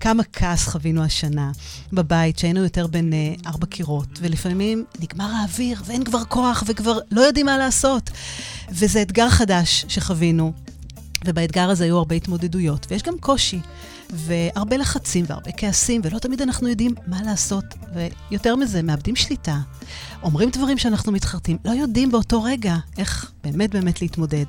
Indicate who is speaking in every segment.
Speaker 1: כמה כעס חווינו השנה בבית, שהיינו יותר בין אה, ארבע קירות, ולפעמים נגמר האוויר ואין כבר כוח וכבר לא יודעים מה לעשות. וזה אתגר חדש שחווינו, ובאתגר הזה היו הרבה התמודדויות, ויש גם קושי. והרבה לחצים והרבה כעסים, ולא תמיד אנחנו יודעים מה לעשות. ויותר מזה, מאבדים שליטה. אומרים דברים שאנחנו מתחרטים, לא יודעים באותו רגע איך באמת באמת להתמודד.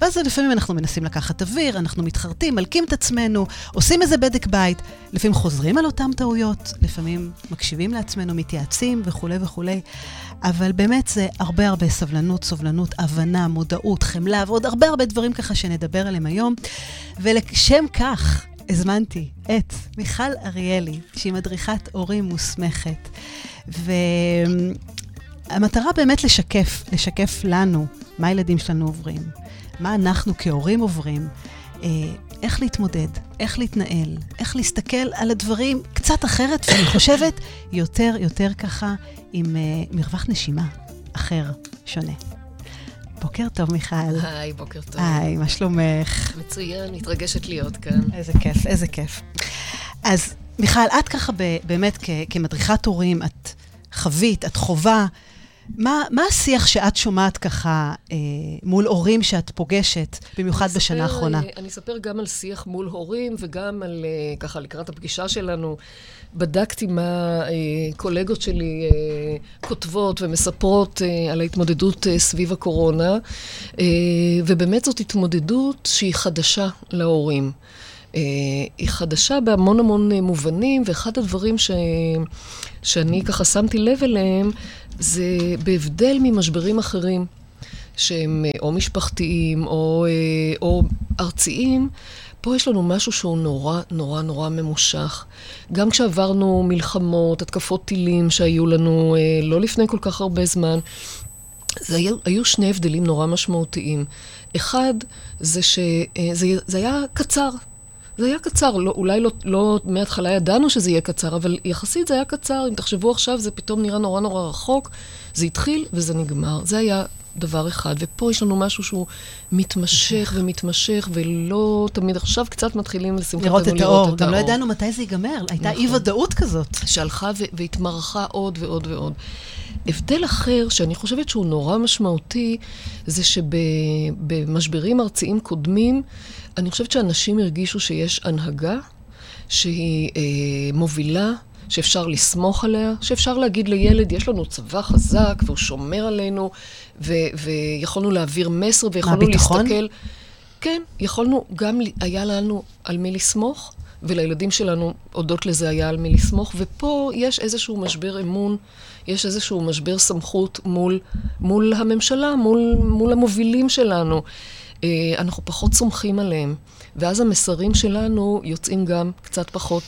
Speaker 1: ואז לפעמים אנחנו מנסים לקחת אוויר, אנחנו מתחרטים, מלקים את עצמנו, עושים איזה בדק בית, לפעמים חוזרים על אותן טעויות, לפעמים מקשיבים לעצמנו, מתייעצים וכולי וכולי. אבל באמת זה הרבה הרבה סבלנות, סובלנות, הבנה, מודעות, חמלה ועוד הרבה הרבה דברים ככה שנדבר עליהם היום. ולשם כך, הזמנתי את מיכל אריאלי, שהיא מדריכת הורים מוסמכת. והמטרה באמת לשקף, לשקף לנו מה הילדים שלנו עוברים, מה אנחנו כהורים עוברים, אה, איך להתמודד, איך להתנהל, איך להסתכל על הדברים קצת אחרת, ואני חושבת יותר יותר ככה עם אה, מרווח נשימה אחר, שונה. בוקר טוב, מיכל.
Speaker 2: היי, בוקר טוב.
Speaker 1: היי, מה שלומך?
Speaker 2: מצוין, מתרגשת להיות כאן.
Speaker 1: איזה כיף, איזה כיף. אז מיכל, את ככה באמת כמדריכת הורים, את חווית, את חווה. מה, מה השיח שאת שומעת ככה אה, מול הורים שאת פוגשת, במיוחד בשנה האחרונה?
Speaker 2: אה, אני אספר גם על שיח מול הורים וגם על, אה, ככה, לקראת הפגישה שלנו, בדקתי מה אה, קולגות שלי אה, כותבות ומספרות אה, על ההתמודדות אה, סביב הקורונה, אה, ובאמת זאת התמודדות שהיא חדשה להורים. אה, היא חדשה בהמון המון אה, מובנים, ואחד הדברים ש... שאני ככה שמתי לב אליהם, זה בהבדל ממשברים אחרים, שהם אה, או משפחתיים או, או ארציים, פה יש לנו משהו שהוא נורא נורא נורא ממושך. גם כשעברנו מלחמות, התקפות טילים שהיו לנו לא לפני כל כך הרבה זמן, זה היו, היו שני הבדלים נורא משמעותיים. אחד, זה שזה היה קצר. זה היה קצר, לא, אולי לא, לא מההתחלה ידענו שזה יהיה קצר, אבל יחסית זה היה קצר. אם תחשבו עכשיו, זה פתאום נראה נורא נורא רחוק. זה התחיל וזה נגמר. זה היה דבר אחד. ופה יש לנו משהו שהוא מתמשך ומתמשך, ולא תמיד עכשיו קצת מתחילים לשמחתנו
Speaker 1: לראות את האור. גם לא ידענו מתי זה ייגמר. הייתה נכון. אי-ודאות כזאת.
Speaker 2: שהלכה והתמרחה עוד ועוד ועוד. הבדל אחר, שאני חושבת שהוא נורא משמעותי, זה שבמשברים ארציים קודמים, אני חושבת שאנשים הרגישו שיש הנהגה שהיא אה, מובילה, שאפשר לסמוך עליה, שאפשר להגיד לילד, יש לנו צבא חזק והוא שומר עלינו, ו- ויכולנו להעביר מסר ויכולנו
Speaker 1: מה, ביטחון?
Speaker 2: להסתכל. כן, יכולנו, גם היה לנו על מי לסמוך, ולילדים שלנו, הודות לזה, היה על מי לסמוך, ופה יש איזשהו משבר אמון, יש איזשהו משבר סמכות מול, מול הממשלה, מול, מול המובילים שלנו. אה, אנחנו פחות סומכים עליהם, ואז המסרים שלנו יוצאים גם קצת פחות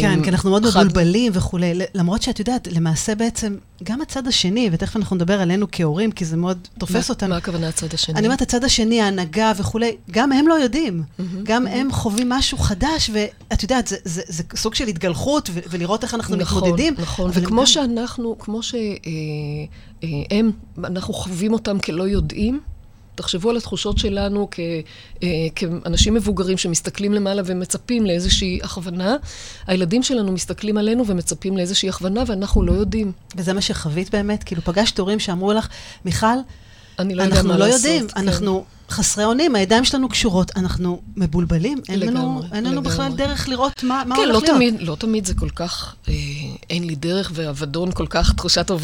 Speaker 1: כן, כי אנחנו מאוד מבולבלים וכולי. למרות שאת יודעת, למעשה בעצם, גם הצד השני, ותכף אנחנו נדבר עלינו כהורים, כי זה מאוד תופס אותנו.
Speaker 2: מה הכוונה הצד השני?
Speaker 1: אני אומרת, הצד השני, ההנהגה וכולי, גם הם לא יודעים. גם הם חווים משהו חדש, ואת יודעת, זה סוג של התגלחות, ולראות איך אנחנו
Speaker 2: נכון,
Speaker 1: מתמודדים.
Speaker 2: נכון, נכון. וכמו שאנחנו, כמו שהם, אה, אנחנו חווים אותם כלא יודעים, תחשבו על התחושות שלנו כ, אה, כאנשים מבוגרים שמסתכלים למעלה ומצפים לאיזושהי הכוונה. הילדים שלנו מסתכלים עלינו ומצפים לאיזושהי הכוונה, ואנחנו לא יודעים.
Speaker 1: וזה מה שחווית באמת? כאילו, פגשת הורים שאמרו לך, מיכל,
Speaker 2: אני לא יודע מה
Speaker 1: לא
Speaker 2: לעשות.
Speaker 1: יודעים, כן. אנחנו חסרי אונים, הידיים שלנו קשורות, אנחנו מבולבלים, אין
Speaker 2: לגמרי,
Speaker 1: לנו, אין לנו. בכלל דרך לראות מה, מה
Speaker 2: כן,
Speaker 1: הולך
Speaker 2: לא
Speaker 1: להיות.
Speaker 2: תמיד, לא תמיד זה כל כך, אה, אין לי דרך, ואבדון כל כך, תחושת אה,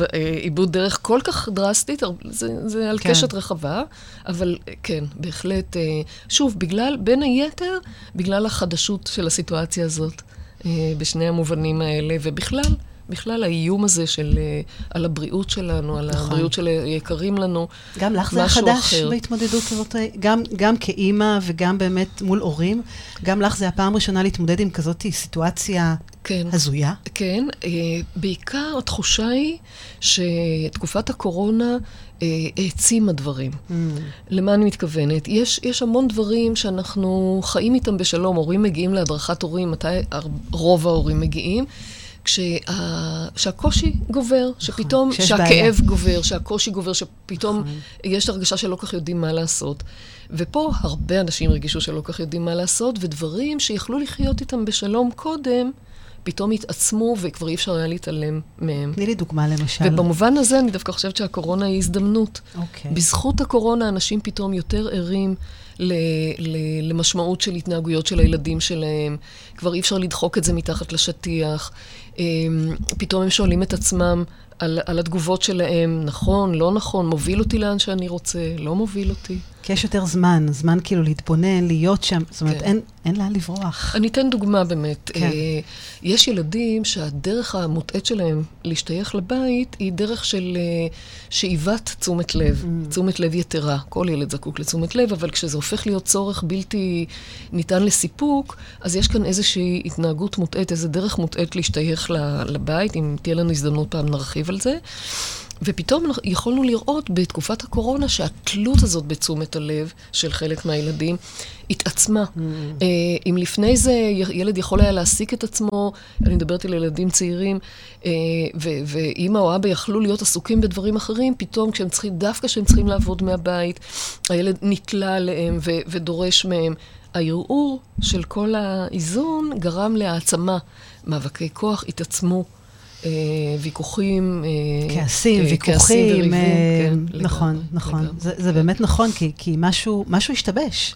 Speaker 2: איבוד דרך כל כך דרסטית, זה, זה על
Speaker 1: כן.
Speaker 2: קשת רחבה, אבל אה, כן, בהחלט, אה, שוב, בגלל, בין היתר, בגלל החדשות של הסיטואציה הזאת, אה, בשני המובנים האלה, ובכלל, בכלל האיום הזה של, אה, על הבריאות שלנו, על
Speaker 1: נכון.
Speaker 2: הבריאות של היקרים לנו,
Speaker 1: גם לך זה החדש
Speaker 2: אחר.
Speaker 1: בהתמודדות הזאת, גם, גם כאימא וגם באמת מול הורים, גם לך זה הפעם ראשונה להתמודד עם כזאת סיטואציה
Speaker 2: כן.
Speaker 1: הזויה?
Speaker 2: כן, אה, בעיקר התחושה היא שתקופת הקורונה אה, העצימה דברים.
Speaker 1: Mm.
Speaker 2: למה אני מתכוונת? יש, יש המון דברים שאנחנו חיים איתם בשלום. הורים מגיעים להדרכת הורים, מתי רוב ההורים מגיעים? כשה, שהקושי גובר, שפתאום,
Speaker 1: נכון, שיש
Speaker 2: שהכאב
Speaker 1: בעיה.
Speaker 2: גובר, שהקושי גובר, שפתאום
Speaker 1: נכון.
Speaker 2: יש הרגשה שלא כך יודעים מה לעשות. ופה הרבה אנשים הרגישו שלא כך יודעים מה לעשות, ודברים שיכלו לחיות איתם בשלום קודם, פתאום התעצמו וכבר אי אפשר היה להתעלם מהם.
Speaker 1: תני לי דוגמה למשל.
Speaker 2: ובמובן הזה אני דווקא חושבת שהקורונה היא הזדמנות.
Speaker 1: אוקיי.
Speaker 2: בזכות הקורונה אנשים פתאום יותר ערים ל, ל, למשמעות של התנהגויות של הילדים שלהם. כבר אי אפשר לדחוק את זה מתחת לשטיח. אמ, פתאום הם שואלים את עצמם על, על התגובות שלהם, נכון, לא נכון, מוביל אותי לאן שאני רוצה, לא מוביל אותי.
Speaker 1: כי יש יותר זמן, זמן כאילו להתבונן, להיות שם. זאת אומרת,
Speaker 2: כן.
Speaker 1: אין, אין לאן לברוח.
Speaker 2: אני אתן דוגמה באמת.
Speaker 1: כן.
Speaker 2: אה, יש ילדים שהדרך המוטעית שלהם להשתייך לבית היא דרך של אה, שאיבת תשומת לב,
Speaker 1: Mm.
Speaker 2: תשומת לב יתרה. כל ילד זקוק לתשומת לב, אבל כשזה הופך להיות צורך בלתי ניתן לסיפוק, אז יש כאן איזושהי התנהגות מוטעית, איזו דרך מוטעית להשתייך ל- לבית. אם תהיה לנו הזדמנות פעם נרחיב על זה. ופתאום יכולנו לראות בתקופת הקורונה שהתלות הזאת בתשומת הלב של חלק מהילדים התעצמה. אה, אם לפני זה ילד יכול היה להעסיק את עצמו, אני מדברת על ילדים צעירים, אה, ואימא או אבא יכלו להיות עסוקים בדברים אחרים, פתאום כשהם צריכים, דווקא כשהם צריכים לעבוד מהבית, הילד נתלה עליהם ודורש מהם. הערעור של כל האיזון גרם להעצמה. מאבקי כוח התעצמו. אה, ויכוחים, אה,
Speaker 1: כעסים,
Speaker 2: אה,
Speaker 1: ויכוחים,
Speaker 2: כעסים וריבים,
Speaker 1: אה,
Speaker 2: כן,
Speaker 1: נכון,
Speaker 2: לגמרי,
Speaker 1: נכון.
Speaker 2: לגמרי.
Speaker 1: זה, זה באמת נכון, כי, כי משהו, משהו השתבש.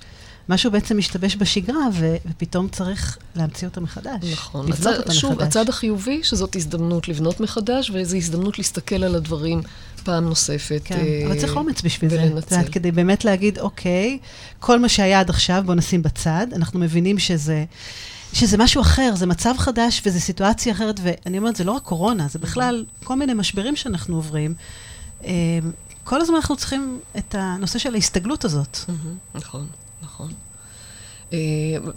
Speaker 1: משהו בעצם השתבש בשגרה, ו, ופתאום צריך להמציא אותו מחדש.
Speaker 2: נכון.
Speaker 1: לבנות
Speaker 2: הצד,
Speaker 1: אותו
Speaker 2: שוב,
Speaker 1: מחדש.
Speaker 2: הצד החיובי, שזאת הזדמנות לבנות מחדש, וזו הזדמנות להסתכל על הדברים פעם נוספת.
Speaker 1: כן,
Speaker 2: אה,
Speaker 1: אבל צריך אומץ בשביל זה.
Speaker 2: ולנצל.
Speaker 1: כדי באמת להגיד, אוקיי, כל מה שהיה עד עכשיו, בוא נשים בצד. אנחנו מבינים שזה, שזה משהו אחר, זה מצב חדש וזו סיטואציה אחרת, ואני אומרת, זה לא רק קורונה, זה בכלל כל מיני משברים שאנחנו עוברים. אה, כל הזמן אנחנו צריכים את הנושא של ההסתגלות הזאת.
Speaker 2: מהמם, נכון, נכון. אה,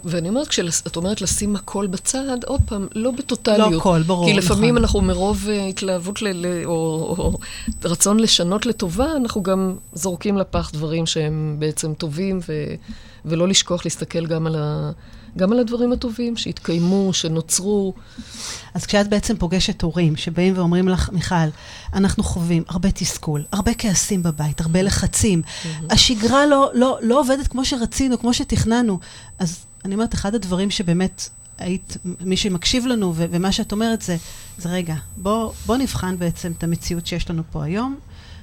Speaker 2: ואני אומרת, כשאת אומרת לשים הכל בצד, עוד פעם, לא בטוטליות.
Speaker 1: לא הכל, ברור,
Speaker 2: כי לפעמים
Speaker 1: נכון.
Speaker 2: אנחנו מרוב אה, התלהבות ל- ל- או, או רצון לשנות לטובה, אנחנו גם זורקים לפח דברים שהם בעצם טובים, ו, ולא לשכוח להסתכל גם על, ה, גם על הדברים הטובים שהתקיימו, שנוצרו.
Speaker 1: אז כשאת בעצם פוגשת הורים שבאים ואומרים לך, מיכל, אנחנו חווים הרבה תסכול, הרבה כעסים בבית, הרבה לחצים, השגרה לא, לא, לא עובדת כמו שרצינו, כמו שתכננו, אז אני אומרת, אחד הדברים שבאמת היית, מי שמקשיב לנו, ו- ומה שאת אומרת זה, זה רגע, בוא, בוא נבחן בעצם את המציאות שיש לנו פה היום,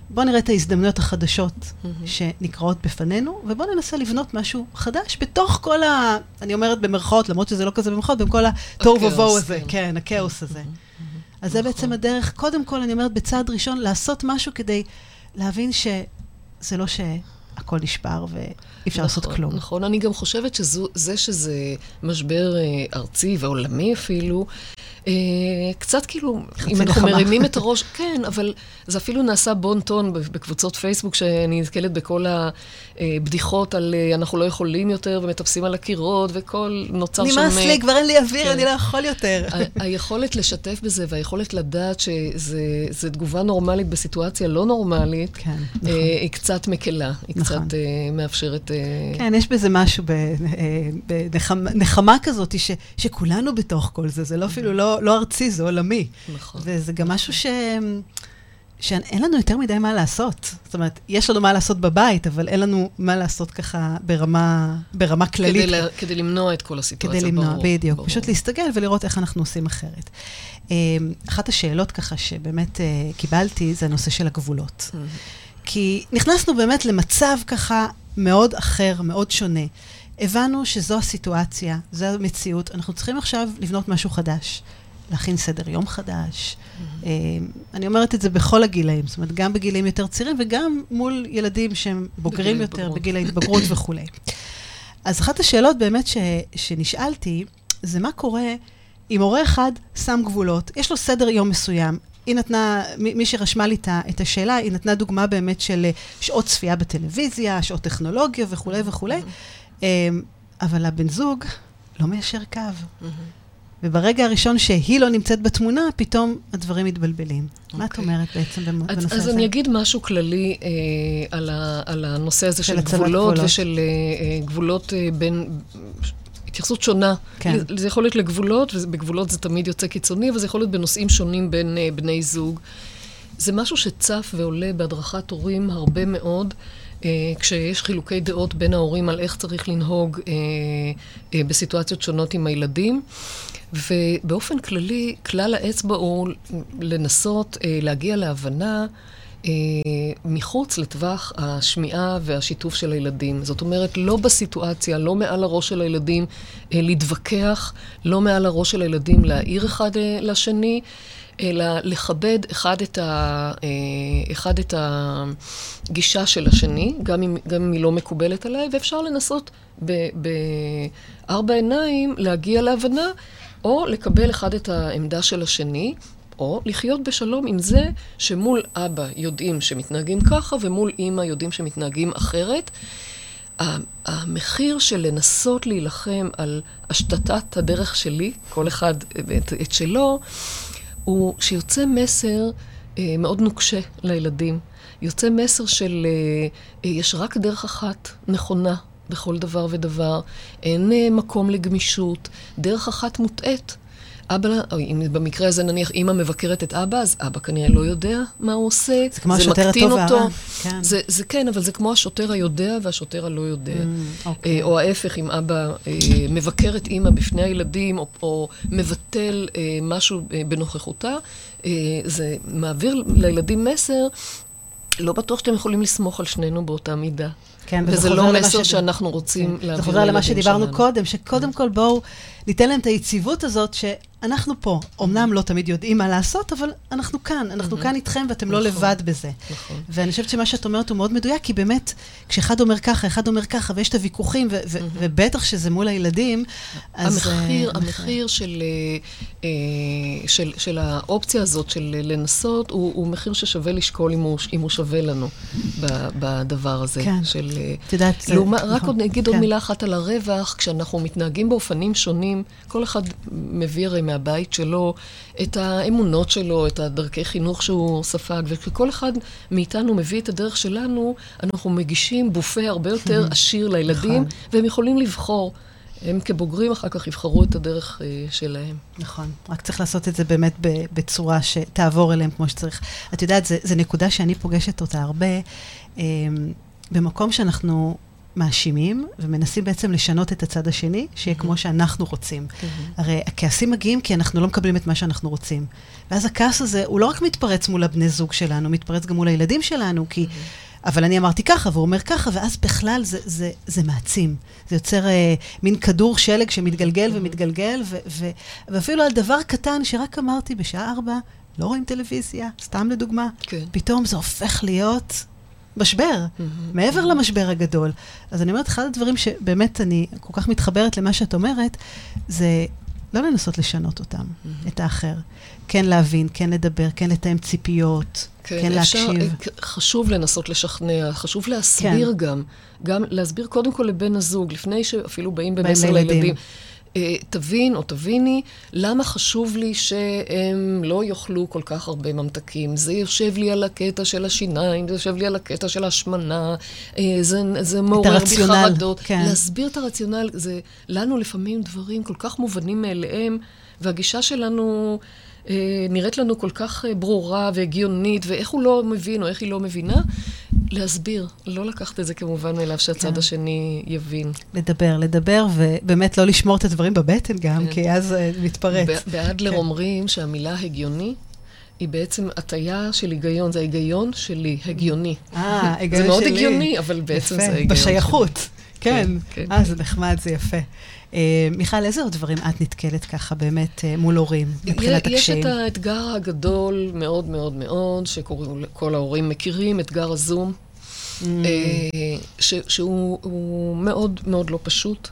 Speaker 1: בוא נראה את ההזדמנויות החדשות שנקראות בפנינו, ובוא ננסה לבנות משהו חדש בתוך כל ה... אני אומרת במרכאות, למרות שזה לא כזה במרכאות, בכל התוהו ובוהו הזה,
Speaker 2: כן.
Speaker 1: כן, הכאוס הזה. אז זה
Speaker 2: נכון.
Speaker 1: בעצם הדרך, קודם כל, אני אומרת, בצעד ראשון, לעשות משהו כדי להבין שזה לא שהכל נשבר ואי אפשר לעשות
Speaker 2: נכון,
Speaker 1: כלום.
Speaker 2: נכון, אני גם חושבת שזה שזה משבר אה, ארצי ועולמי אפילו, אה, קצת כאילו, אם אנחנו
Speaker 1: נחמה.
Speaker 2: מרימים את הראש, כן, אבל זה אפילו נעשה בון טון בקבוצות פייסבוק, שאני נתקלת בכל הבדיחות על אה, אנחנו לא יכולים יותר, ומטפסים על הקירות, וכל נוצר שם...
Speaker 1: נמאס לי, כבר אין לי אוויר,
Speaker 2: כן.
Speaker 1: אני לא יכול יותר.
Speaker 2: היכולת לשתף בזה והיכולת לדעת שזו תגובה נורמלית בסיטואציה לא נורמלית,
Speaker 1: כן, נכון.
Speaker 2: היא קצת מקלה, היא
Speaker 1: נכון.
Speaker 2: קצת אה, מאפשרת... אה,
Speaker 1: כן, יש בזה משהו בנחמה כזאת, ש- שכולנו בתוך כל זה, זה לא אפילו לא לא ארצי, זה עולמי.
Speaker 2: נכון.
Speaker 1: וזה גם משהו ש... שאין לנו יותר מדי מה לעשות. זאת אומרת, יש לנו מה לעשות בבית, אבל אין לנו מה לעשות ככה ברמה, ברמה כללית.
Speaker 2: כדי, לה, כדי למנוע את כל הסיטואציה,
Speaker 1: כדי למנוע,
Speaker 2: ברור,
Speaker 1: בדיוק.
Speaker 2: ברור.
Speaker 1: פשוט להסתכל ולראות איך אנחנו עושים אחרת. אה, אחת השאלות ככה שבאמת אה, קיבלתי, זה הנושא של הגבולות.
Speaker 2: Mhm.
Speaker 1: כי נכנסנו באמת למצב ככה מאוד אחר, מאוד שונה. הבנו שזו הסיטואציה, זו המציאות, אנחנו צריכים עכשיו לבנות משהו חדש. להכין סדר יום חדש.
Speaker 2: Mhm.
Speaker 1: אה, אני אומרת את זה בכל הגילאים, זאת אומרת, גם בגילאים יותר צעירים וגם מול ילדים שהם בוגרים יותר. בגיל ההתבגרות וכולי. אז אחת השאלות באמת ש, שנשאלתי, זה מה קורה אם הורה אחד שם גבולות, יש לו סדר יום מסוים. היא נתנה, מי שרשמה לי את השאלה, היא נתנה דוגמה באמת של אה, שעות צפייה בטלוויזיה, שעות טכנולוגיה וכולי וכולי, אה, אבל הבן זוג לא מיישר קו.
Speaker 2: Mhm.
Speaker 1: וברגע הראשון שהיא לא נמצאת בתמונה, פתאום הדברים מתבלבלים. מה את
Speaker 2: אוקיי.
Speaker 1: אומרת בעצם במ-
Speaker 2: אז,
Speaker 1: בנושא
Speaker 2: אז
Speaker 1: הזה?
Speaker 2: אני אגיד משהו כללי אה, על, ה, על הנושא הזה
Speaker 1: של
Speaker 2: של, גבולות,
Speaker 1: גבולות.
Speaker 2: ושל אה, אה, גבולות אה, בין, התייחסות שונה.
Speaker 1: כן.
Speaker 2: זה יכול להיות לגבולות, ובגבולות זה תמיד יוצא קיצוני, אבל זה יכול להיות בנושאים שונים בין uh, בני זוג. זה משהו שצף ועולה בהדרכת הורים הרבה מאוד. Uh, כשיש חילוקי דעות בין ההורים על איך צריך לנהוג uh, uh, בסיטואציות שונות עם הילדים. ובאופן כללי, כלל האצבע הוא לנסות uh, להגיע להבנה מחוץ לטווח השמיעה והשיתוף של הילדים. זאת אומרת, לא בסיטואציה, לא מעל הראש של הילדים uh, להתווכח, לא מעל הראש של הילדים להעיר אחד uh, לשני. אלא לכבד אחד את, ה, אחד את הגישה של השני, גם אם, גם אם היא לא מקובלת עליי, ואפשר לנסות בארבע עיניים להגיע להבנה, או לקבל אחד את העמדה של השני, או לחיות בשלום עם זה שמול אבא יודעים שמתנהגים ככה, ומול אימא יודעים שמתנהגים אחרת. המחיר של לנסות להילחם על השתתת הדרך שלי, כל אחד את, את שלו, הוא שיוצא מסר אה, מאוד נוקשה לילדים. יוצא מסר של אה, אה, יש רק דרך אחת נכונה בכל דבר ודבר, אין אה, מקום לגמישות, דרך אחת מוטעית. אבא, או אם במקרה הזה נניח אימא מבקרת את אבא, אז אבא כנראה לא יודע מה הוא עושה.
Speaker 1: זה כמו השוטר הטוב והרע.
Speaker 2: כן. זה, זה כן, אבל זה כמו השוטר היודע והשוטר הלא יודע. Mm, אוקיי. או ההפך, אם אבא אה, מבקר את אימא בפני הילדים, או, או מבטל אה, משהו אה, בנוכחותה, אה, זה מעביר לילדים מסר, לא בטוח שאתם יכולים לסמוך על שנינו באותה מידה.
Speaker 1: כן,
Speaker 2: וזה לא מסר שאנחנו רוצים כן. להעביר לילדים
Speaker 1: שלנו. זה חוזר למה שדיברנו קודם, שקודם כל בואו ניתן להם את היציבות הזאת, שאנחנו פה. אמנם לא תמיד יודעים מה לעשות, אבל אנחנו כאן, אנחנו כאן איתכם ואתם לא נכון, לבד בזה. נכון. ואני חושבת שמה שאת אומרת הוא מאוד מדויק, כי באמת, כשאחד אומר ככה, אחד אומר ככה, ויש את הוויכוחים, ובטח שזה מול הילדים,
Speaker 2: אז... המחיר, אה, המחיר של, אה, של, של האופציה הזאת, של לנסות, הוא, הוא מחיר ששווה לשקול אם הוא, אם הוא שווה לנו בדבר הזה.
Speaker 1: כן.
Speaker 2: של...
Speaker 1: את יודעת.
Speaker 2: לעומת, רק נכון, עוד נגיד כן. עוד מילה אחת על הרווח, כשאנחנו מתנהגים באופנים שונים, כל אחד מביא הרי מהבית שלו את האמונות שלו, את הדרכי חינוך שהוא ספג, וכשכל אחד מאיתנו מביא את הדרך שלנו, אנחנו מגישים בופה הרבה יותר עשיר לילדים, נכון. והם יכולים לבחור. הם כבוגרים אחר כך יבחרו את הדרך uh, שלהם.
Speaker 1: נכון, רק צריך לעשות את זה באמת בצורה שתעבור אליהם כמו שצריך. את יודעת, זו נקודה שאני פוגשת אותה הרבה. Um, במקום שאנחנו מאשימים ומנסים בעצם לשנות את הצד השני, שיהיה mm-hmm. כמו שאנחנו רוצים. Mm-hmm. הרי הכעסים מגיעים כי אנחנו לא מקבלים את מה שאנחנו רוצים. ואז הכעס הזה, הוא לא רק מתפרץ מול הבני זוג שלנו, מתפרץ גם מול הילדים שלנו, כי... Mm-hmm. אבל אני אמרתי ככה, והוא אומר ככה, ואז בכלל זה, זה, זה מעצים. זה יוצר אה, מין כדור שלג שמתגלגל. ומתגלגל, ו, ו, ואפילו על דבר קטן שרק אמרתי בשעה ארבע, לא רואים טלוויזיה, סתם לדוגמה, כן. פתאום זה הופך להיות משבר, mm-hmm. מעבר למשבר הגדול. אז אני אומרת, אחד הדברים שבאמת אני כל כך מתחברת למה שאת אומרת, זה לא לנסות לשנות אותם, mm-hmm. את האחר. כן להבין, כן לדבר, כן לתאם ציפיות, כן, כן אפשר, להקשיב.
Speaker 2: חשוב לנסות לשכנע, חשוב להסביר כן. גם. גם להסביר קודם כל לבן הזוג, לפני שאפילו באים במסר לילדים. אה, תבין או תביני למה חשוב לי שהם לא יאכלו כל כך הרבה ממתקים. זה יושב לי על הקטע של השיניים, זה יושב לי על הקטע של ההשמנה, אה, זה, זה מעורר בי חרדות. כן. להסביר את הרציונל, זה לנו לפעמים דברים כל כך מובנים מאליהם, והגישה שלנו... אה, נראית לנו כל כך ברורה והגיונית, ואיך הוא לא מבין או איך היא לא מבינה, להסביר, לא לקחת את זה כמובן מאליו שהצד כן. השני יבין.
Speaker 1: לדבר, לדבר, ובאמת לא לשמור את הדברים בבטן גם, כן. כי אז uh, מתפרץ.
Speaker 2: באדלר כן. אומרים שהמילה הגיוני היא בעצם הטיה של היגיון, זה ההיגיון שלי, הגיוני.
Speaker 1: אה, היגיון שלי.
Speaker 2: זה מאוד הגיוני, אבל בעצם יפה, זה ההיגיון
Speaker 1: שלי. בשייכות, כן. כן, כן. אה, זה נחמד, זה יפה. Uh, מיכל, איזה עוד דברים את נתקלת ככה באמת uh, מול הורים, מבחינת הקשיים?
Speaker 2: יש את האתגר הגדול מאוד מאוד מאוד, שכל ההורים מכירים, אתגר הזום. Mm. אה, ש, שהוא מאוד מאוד לא פשוט.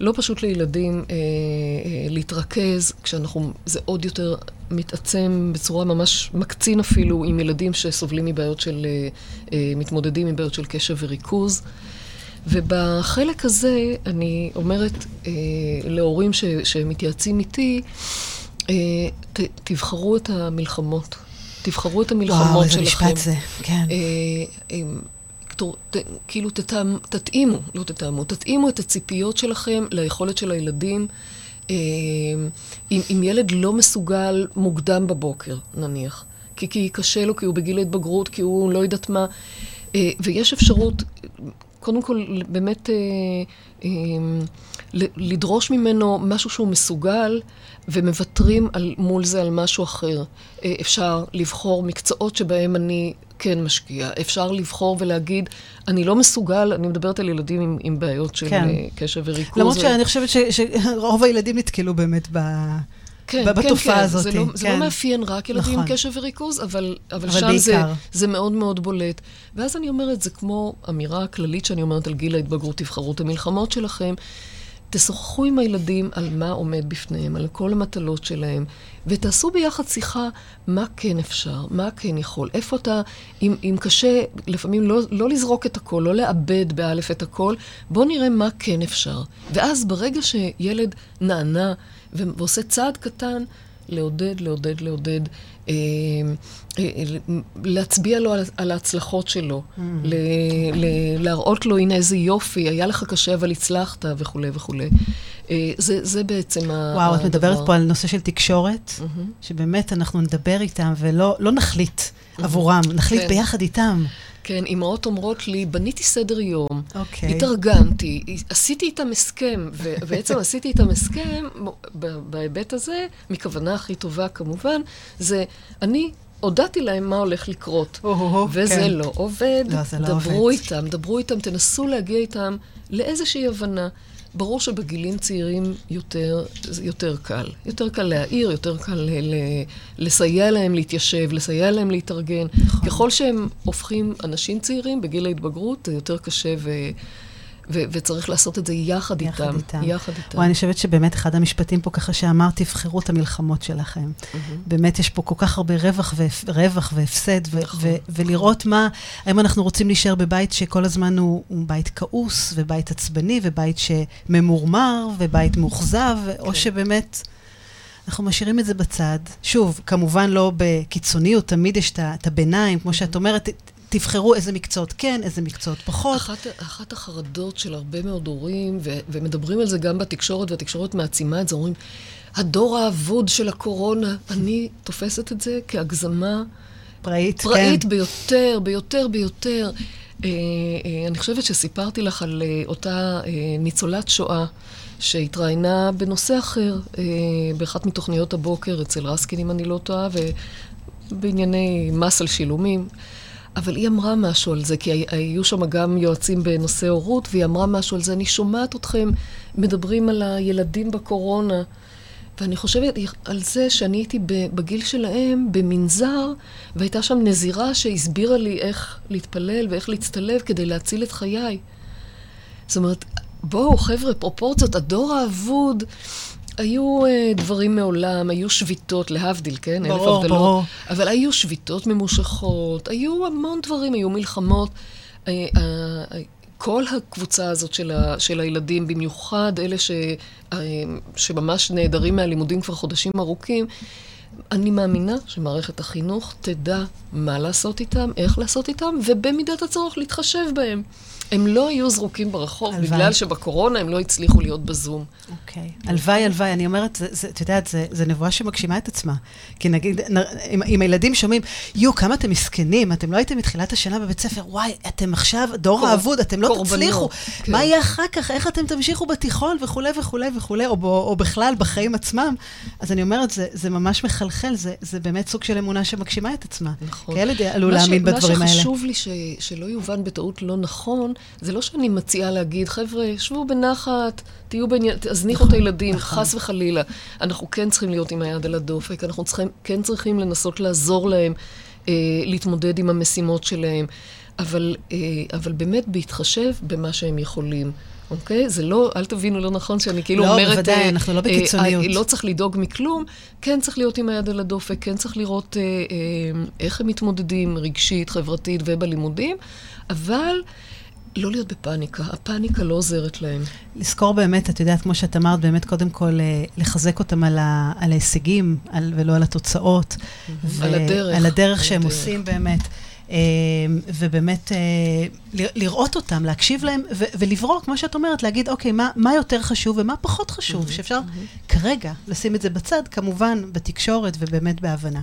Speaker 2: לא פשוט לילדים אה, אה, להתרכז, כשאנחנו, זה עוד יותר מתעצם בצורה ממש מקצין אפילו עם ילדים שסובלים מבעיות של, אה, אה, מתמודדים עם בעיות של קשב וריכוז. ובחלק הזה אני אומרת אה, להורים ש, שמתייעצים איתי, אה, ת, תבחרו את המלחמות. תבחרו את המלחמות
Speaker 1: וואו,
Speaker 2: שלכם.
Speaker 1: וואו, איזה משפט זה, כן.
Speaker 2: אה, אה, ת, כאילו תתאם, תתאימו, לא תתאמו, תתאימו את הציפיות שלכם ליכולת של הילדים. אה, אם, אם ילד לא מסוגל מוקדם בבוקר, נניח, כי, כי קשה לו, כי הוא בגיל ההתבגרות, כי הוא לא יודעת מה, אה, ויש אפשרות, קודם כל, באמת... אה, אה, לדרוש ממנו משהו שהוא מסוגל, ומוותרים על, מול זה על משהו אחר. אה, אפשר לבחור מקצועות שבהם אני כן משקיע. אפשר לבחור ולהגיד, אני לא מסוגל, אני מדברת על ילדים עם, עם בעיות של כן. אה, קשב וריכוז.
Speaker 1: למרות ו... שאני חושבת שרוב הילדים נתקלו באמת ב... כן, בתופעה כן, כן. הזאת.
Speaker 2: זה לא, כן. זה לא כן. מאפיין רק ילדים נכון. עם קשב וריכוז, אבל, אבל, אבל שם זה, זה מאוד מאוד בולט. ואז אני אומרת, זה כמו אמירה כללית שאני אומרת על גיל ההתבגרות, תבחרו את המלחמות שלכם. תשוחחו עם הילדים על מה עומד בפניהם, על כל המטלות שלהם, ותעשו ביחד שיחה מה כן אפשר, מה כן יכול, איפה אתה, אם, אם קשה, לפעמים לא, לא לזרוק את הכל, לא לאבד באלף את הכל, בואו נראה מה כן אפשר. ואז ברגע שילד נענה ועושה צעד קטן, לעודד, לעודד, לעודד, אה, אה, להצביע לו על, על ההצלחות שלו, mm. ל, ל, להראות לו, הנה איזה יופי, היה לך קשה אבל הצלחת, וכולי וכולי. אה, זה, זה בעצם
Speaker 1: וואו, הדבר. וואו, את מדברת פה על נושא של תקשורת, mm-hmm. שבאמת אנחנו נדבר איתם ולא לא נחליט mm-hmm. עבורם, נחליט כן. ביחד איתם.
Speaker 2: כן, אמהות אומרות לי, בניתי סדר יום, okay. אוקיי. התארגנתי, עשיתי איתם הסכם, ובעצם עשיתי איתם הסכם, בהיבט הזה, מכוונה הכי טובה כמובן, זה אני הודעתי להם מה הולך לקרות. וזה כן. לא עובד. לא, זה לא דברו עובד. איתם, דברו איתם, תנסו להגיע איתם לאיזושהי הבנה. ברור שבגילים צעירים יותר, יותר קל. יותר קל להעיר, יותר קל ל- ל- לסייע להם להתיישב, לסייע להם להתארגן. נכון. ככל שהם הופכים אנשים צעירים בגיל ההתבגרות, זה יותר קשה ו... ו- וצריך לעשות את זה יחד, יחד איתם. איתם. יחד איתם.
Speaker 1: וואי, אני חושבת שבאמת אחד המשפטים פה ככה שאמר, תבחרו את המלחמות שלכם. Mm-hmm. באמת יש פה כל כך הרבה רווח, ו- רווח והפסד, ו- נכון, ו- נכון. ולראות מה, האם אנחנו רוצים להישאר בבית שכל הזמן הוא, הוא בית כעוס, ובית עצבני, ובית שממורמר, ובית מאוכזב, כן. או שבאמת... אנחנו משאירים את זה בצד. שוב, כמובן לא בקיצוניות, תמיד יש את הביניים, כמו שאת אומרת, תבחרו איזה מקצועות כן, איזה מקצועות פחות.
Speaker 2: אחת, אחת החרדות של הרבה מאוד הורים, ו, ומדברים על זה גם בתקשורת, והתקשורת מעצימה את זה, אומרים, הדור האבוד של הקורונה, אני תופסת את זה כהגזמה
Speaker 1: פראית,
Speaker 2: פראית כן. ביותר, ביותר, ביותר. אה, אה, אני חושבת שסיפרתי לך על אה, אותה אה, ניצולת שואה. שהתראיינה בנושא אחר, אה, באחת מתוכניות הבוקר אצל רסקין, אם אני לא טועה, ובענייני מס על שילומים. אבל היא אמרה משהו על זה, כי היו שם גם יועצים בנושא הורות, והיא אמרה משהו על זה. אני שומעת אתכם מדברים על הילדים בקורונה, ואני חושבת על זה שאני הייתי בגיל שלהם במנזר, והייתה שם נזירה שהסבירה לי איך להתפלל ואיך להצטלב כדי להציל את חיי. זאת אומרת, בואו, חבר'ה, פרופורציות, הדור האבוד. היו uh, דברים מעולם, היו שביתות, להבדיל, כן?
Speaker 1: ברור, אלף הבדלות. ברור.
Speaker 2: אבל היו שביתות ממושכות, היו המון דברים, היו מלחמות. Uh, uh, כל הקבוצה הזאת של, ה, של הילדים, במיוחד אלה ש, שממש נעדרים מהלימודים כבר חודשים ארוכים, אני מאמינה שמערכת החינוך תדע מה לעשות איתם, איך לעשות איתם, ובמידת הצורך להתחשב בהם. הם לא היו זרוקים ברחוב, הלוואי. בגלל שבקורונה הם לא הצליחו להיות בזום.
Speaker 1: אוקיי. הלוואי, הלוואי. אני אומרת, את יודעת, זו נבואה שמגשימה את עצמה. כי נגיד, אם, אם הילדים שומעים, יו, כמה אתם מסכנים, אתם לא הייתם מתחילת השנה בבית ספר, וואי, אתם עכשיו דור קור... האבוד, אתם לא קורבנות, תצליחו. כן. מה יהיה אחר כך? איך אתם תמשיכו בתיכון וכולי וכולי וכולי, או, או בכלל בחיים עצמם? אז אני אומרת, זה, זה ממש מחלחל, זה, זה באמת סוג של אמונה שמגשימה את עצמה. נכון. כי ילד עלול להאמין בדברים האלה.
Speaker 2: מה שחשוב לי ש, שלא יובן בטעות לא נכון, זה לא שאני מציעה להגיד, חבר'ה, שבו בנחת, תהיו בעניין, תזניחו נכון, את הילדים, נכון. חס וחלילה. אנחנו כן צריכים להיות עם היד על הדופק, אנחנו צריכים, כן צריכים לנסות לעזור להם אה, להתמודד עם המשימות שלהם, אבל, אה, אבל באמת בהתחשב במה שהם יכולים. אוקיי? זה לא, אל תבינו לא נכון שאני כאילו
Speaker 1: לא,
Speaker 2: אומרת... לא,
Speaker 1: בוודאי, אה, אנחנו לא בקיצוניות.
Speaker 2: אה, לא צריך לדאוג מכלום, כן צריך להיות עם היד על הדופק, כן צריך לראות אה, אה, איך הם מתמודדים רגשית, חברתית ובלימודים, אבל... לא להיות בפאניקה, הפאניקה לא עוזרת להם.
Speaker 1: לזכור באמת, את יודעת, כמו שאת אמרת, באמת קודם כל אה, לחזק אותם על, ה, על ההישגים על, ולא על התוצאות.
Speaker 2: על הדרך.
Speaker 1: על הדרך שהם הדרך. עושים באמת. ובאמת לראות אותם, להקשיב להם ולברוא, כמו שאת אומרת, להגיד, אוקיי, מה, מה יותר חשוב ומה פחות חשוב, שאפשר כרגע לשים את זה בצד, כמובן בתקשורת ובאמת בהבנה.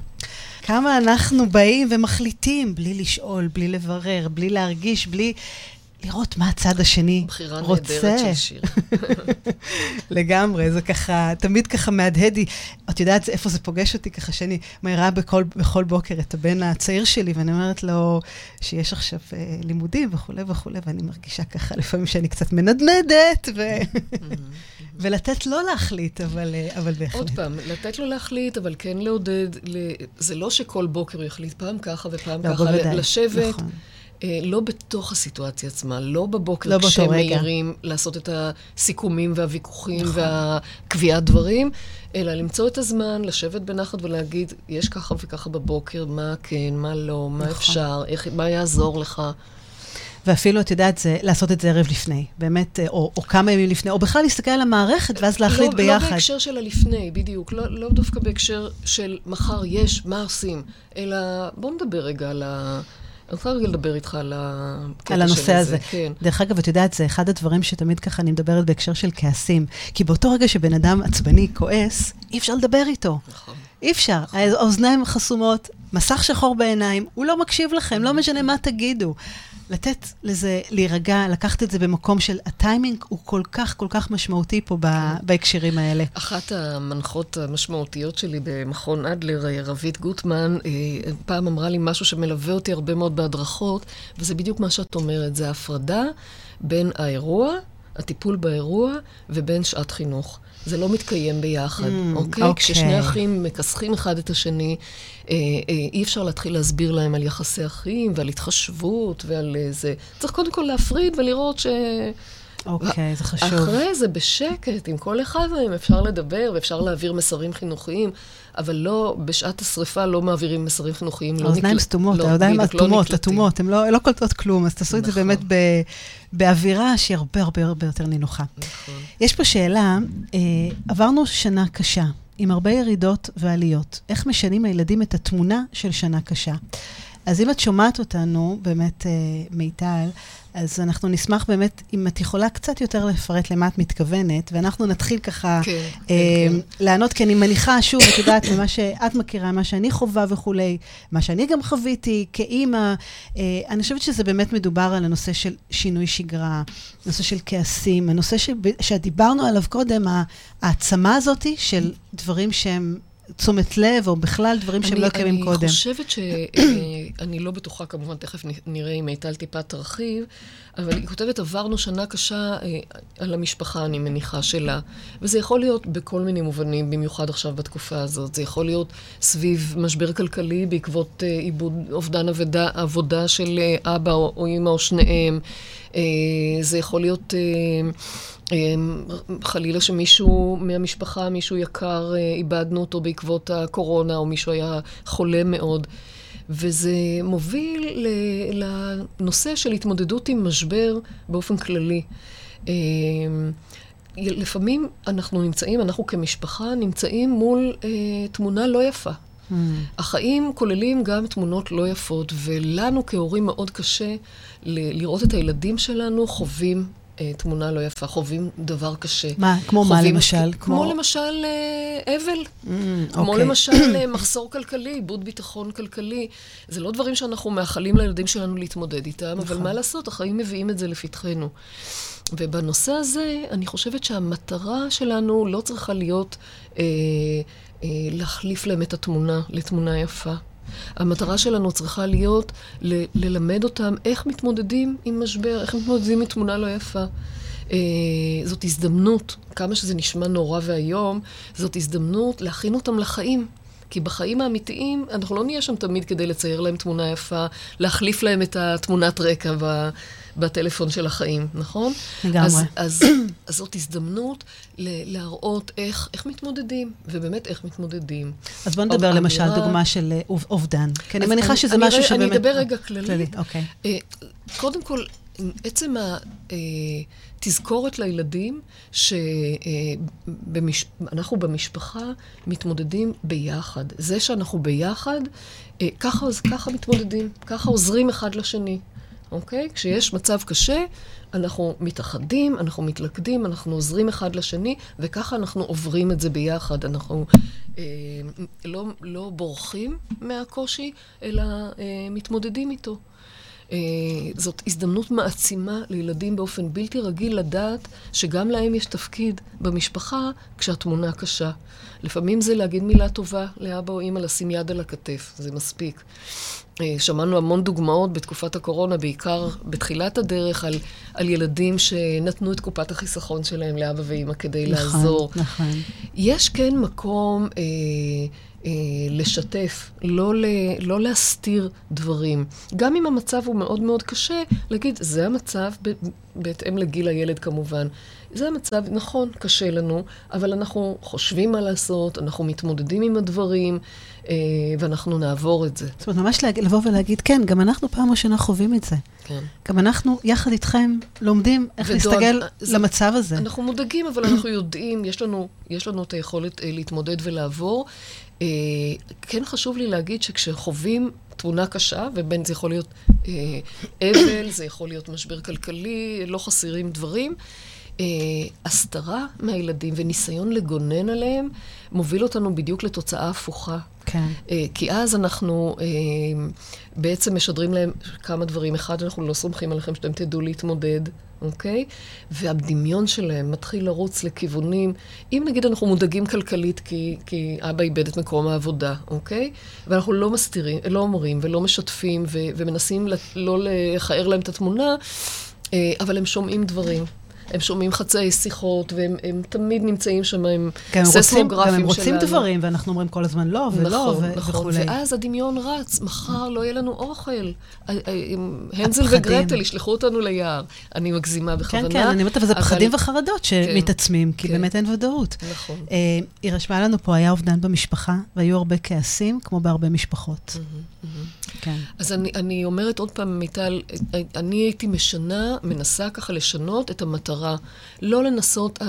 Speaker 1: כמה אנחנו באים ומחליטים בלי לשאול, בלי לברר, בלי להרגיש, בלי לראות מה הצד השני רוצה.
Speaker 2: בחירה נהדרת של שיר.
Speaker 1: לגמרי, זה ככה, תמיד ככה מהדהד לי. את יודעת איפה זה פוגש אותי? ככה שאני מעירה בכל, בכל בוקר את הבן הצעיר שלי, ואני אומרת לו שיש עכשיו אה, לימודים וכולי וכולי, ואני מרגישה ככה לפעמים שאני קצת מנדנדת, ו... ולתת לו להחליט, אבל, אה, אבל בהחלט.
Speaker 2: עוד פעם, לתת לו להחליט, אבל כן לעודד, זה לא שכל בוקר הוא יחליט פעם ככה ופעם לא, ככה, בוודאי, לשבת. נכון. אה, לא בתוך הסיטואציה עצמה, לא בבוקר לא כשהם מעירים לעשות את הסיכומים והוויכוחים נכון. והקביעת דברים, אלא למצוא את הזמן, לשבת בנחת ולהגיד, יש ככה וככה בבוקר, מה כן, מה לא, מה נכון. אפשר, איך, מה יעזור לך.
Speaker 1: ואפילו, את יודעת, זה, לעשות את זה ערב לפני, באמת, אה, או, או כמה ימים לפני, או בכלל להסתכל על המערכת ואז להחליט לא, ביחד.
Speaker 2: לא בהקשר של הלפני, בדיוק. לא, לא דווקא בהקשר של מחר יש, מה עושים, אלא בואו נדבר רגע על ה... אני רוצה רגע לדבר איתך על הקטע
Speaker 1: על הנושא הזה. כן. דרך אגב, את יודעת, זה אחד הדברים שתמיד ככה אני מדברת בהקשר של כעסים. כי באותו רגע שבן אדם עצבני כועס, אי אפשר לדבר איתו. נכון. אי אפשר. נכון. האוזניים חסומות, מסך שחור בעיניים, הוא לא מקשיב לכם, לא משנה מה תגידו. לתת לזה, להירגע, לקחת את זה במקום של הטיימינג הוא כל כך, כל כך משמעותי פה כן. בהקשרים האלה.
Speaker 2: אחת המנחות המשמעותיות שלי במכון אדלר, אה, רבית גוטמן, אה, פעם אמרה לי משהו שמלווה אותי הרבה מאוד בהדרכות, וזה בדיוק מה שאת אומרת, זה ההפרדה בין האירוע, הטיפול באירוע, ובין שעת חינוך. זה לא מתקיים ביחד, mm, אוקיי? אוקיי. כששני אחים מכסחים אחד את השני, אה, אה, אי אפשר להתחיל להסביר להם על יחסי אחים ועל התחשבות ועל אה, זה. צריך קודם כל להפריד ולראות ש...
Speaker 1: אוקיי, okay, זה חשוב.
Speaker 2: אחרי זה, בשקט, עם כל אחד מהם אפשר לדבר ואפשר להעביר מסרים חינוכיים, אבל לא, בשעת השריפה לא מעבירים מסרים חינוכיים.
Speaker 1: לא האוזניים סתומות, לא, האוזניים אטומות, אטומות, הן לא, לא קולטות כלום, אז תעשו את זה נכון. באמת ב, באווירה שהיא הרבה הרבה הרבה יותר נינוחה. נכון. יש פה שאלה, אה, עברנו שנה קשה, עם הרבה ירידות ועליות. איך משנים לילדים את התמונה של שנה קשה? אז אם את שומעת אותנו, באמת, אה, מיטל, אז אנחנו נשמח באמת, אם את יכולה קצת יותר לפרט למה את מתכוונת, ואנחנו נתחיל ככה כן, אה, כן, כן. לענות, כי אני מניחה, שוב, את יודעת, ממה שאת מכירה, מה שאני חווה וכולי, מה שאני גם חוויתי כאימא, אה, אני חושבת שזה באמת מדובר על הנושא של שינוי שגרה, נושא של כעסים, הנושא שדיברנו עליו קודם, העצמה הזאת של דברים שהם... תשומת לב, או בכלל דברים שהם לא קיימים קודם.
Speaker 2: אני חושבת ש... אני לא בטוחה, כמובן, תכף נראה אם מיטל טיפה תרחיב, אבל היא כותבת, עברנו שנה קשה אה, על המשפחה, אני מניחה, שלה. וזה יכול להיות בכל מיני מובנים, במיוחד עכשיו בתקופה הזאת. זה יכול להיות סביב משבר כלכלי בעקבות אה, עיבוד, אובדן עבודה, עבודה של אה, אבא או, או אמא או שניהם. אה, זה יכול להיות... אה, אמ, חלילה שמישהו מהמשפחה, מישהו יקר, אה, איבדנו אותו בעקבות הקורונה, או מישהו היה חולה מאוד. וזה מוביל לנושא של התמודדות עם משבר באופן כללי. לפעמים אנחנו נמצאים, אנחנו כמשפחה, נמצאים מול אה, תמונה לא יפה. Mm. החיים כוללים גם תמונות לא יפות, ולנו כהורים מאוד קשה לראות את הילדים שלנו חווים אה, תמונה לא יפה, חווים דבר קשה.
Speaker 1: מה? כמו מה למשל?
Speaker 2: כמו, כמו למשל אה, אבל. Mm, כמו אוקיי. למשל אה, מחסור כלכלי, איבוד ביטחון כלכלי. זה לא דברים שאנחנו מאחלים לילדים שלנו להתמודד איתם, נכון. אבל מה לעשות, החיים מביאים את זה לפתחנו. ובנושא הזה, אני חושבת שהמטרה שלנו לא צריכה להיות אה, להחליף להם את התמונה לתמונה יפה. המטרה שלנו צריכה להיות ל- ללמד אותם איך מתמודדים עם משבר, איך מתמודדים עם תמונה לא יפה. אה, זאת הזדמנות, כמה שזה נשמע נורא ואיום, זאת הזדמנות להכין אותם לחיים. כי בחיים האמיתיים, אנחנו לא נהיה שם תמיד כדי לצייר להם תמונה יפה, להחליף להם את התמונת רקע ב, בטלפון של החיים, נכון?
Speaker 1: לגמרי. אז,
Speaker 2: אז, אז זאת הזדמנות ל, להראות איך, איך מתמודדים, ובאמת איך מתמודדים.
Speaker 1: אז בוא נדבר למשל אמירה... דוגמה של אה, אובדן. כי אני מניחה שזה אני, משהו שבאמת...
Speaker 2: אני אדבר רגע כללי.
Speaker 1: כללי, אוקיי.
Speaker 2: אה, קודם כל, עצם התזכורת לילדים שאנחנו במשפחה מתמודדים ביחד. זה שאנחנו ביחד, ככה, ככה מתמודדים, ככה עוזרים אחד לשני. אוקיי? כשיש מצב קשה, אנחנו מתאחדים, אנחנו מתלכדים, אנחנו עוזרים אחד לשני, וככה אנחנו עוברים את זה ביחד. אנחנו אה, לא, לא בורחים מהקושי, אלא אה, מתמודדים איתו. אה, זאת הזדמנות מעצימה לילדים באופן בלתי רגיל לדעת שגם להם יש תפקיד במשפחה כשהתמונה קשה. לפעמים זה להגיד מילה טובה לאבא או אימא, לשים יד על הכתף, זה מספיק. אה, שמענו המון דוגמאות בתקופת הקורונה, בעיקר בתחילת הדרך, על, על ילדים שנתנו את קופת החיסכון שלהם לאבא ואימא כדי נכון, לעזור. נכון. יש כן מקום אה, אה, לשתף, לא, ל, לא להסתיר דברים. גם אם המצב הוא מאוד מאוד קשה, להגיד, זה המצב, ב, בהתאם לגיל הילד כמובן. זה המצב, נכון, קשה לנו, אבל אנחנו חושבים מה לעשות, אנחנו מתמודדים עם הדברים. אה, ואנחנו נעבור את זה.
Speaker 1: זאת אומרת, ממש להג... לבוא ולהגיד, כן, גם אנחנו פעם ראשונה חווים את זה. כן. גם אנחנו, יחד איתכם, לומדים איך ודואג, להסתגל זה, למצב הזה.
Speaker 2: אנחנו מודאגים, אבל אנחנו יודעים, יש לנו, יש לנו את היכולת אה, להתמודד ולעבור. אה, כן חשוב לי להגיד שכשחווים תמונה קשה, ובין זה יכול להיות אה, אבל, זה יכול להיות משבר כלכלי, לא חסרים דברים. אה, הסתרה מהילדים וניסיון לגונן עליהם מוביל אותנו בדיוק לתוצאה הפוכה. כן. אה, כי אז אנחנו אה, בעצם משדרים להם כמה דברים. אחד, אנחנו לא סומכים עליכם שאתם תדעו להתמודד, אוקיי? והדמיון שלהם מתחיל לרוץ לכיוונים, אם נגיד אנחנו מודאגים כלכלית כי, כי אבא איבד את מקום העבודה, אוקיי? ואנחנו לא מסתירים, לא אומרים ולא משתפים ו, ומנסים לא לכער להם את התמונה, אה, אבל הם שומעים דברים. הם שומעים חצאי שיחות, והם תמיד נמצאים שם עם ססמוגרפים שלנו. גם
Speaker 1: הם רוצים דברים, ואנחנו אומרים כל הזמן לא, ולא, נכון, ו-
Speaker 2: נכון. וכולי. ואז הדמיון רץ, מחר לא יהיה לנו אוכל. הנזל וגרטל ישלחו אותנו ליער. אני מגזימה בכוונה.
Speaker 1: כן, כן, אני אומרת, אבל זה פחדים וחרדות שמתעצמים, כי כן. באמת אין ודאות. נכון. אה, היא רשמה לנו פה, היה אובדן במשפחה, והיו הרבה כעסים, כמו בהרבה משפחות.
Speaker 2: כן. אז אני, אני אומרת עוד פעם, מיטל, אני הייתי משנה, מנסה ככה לשנות את המטרה. לא לנסות,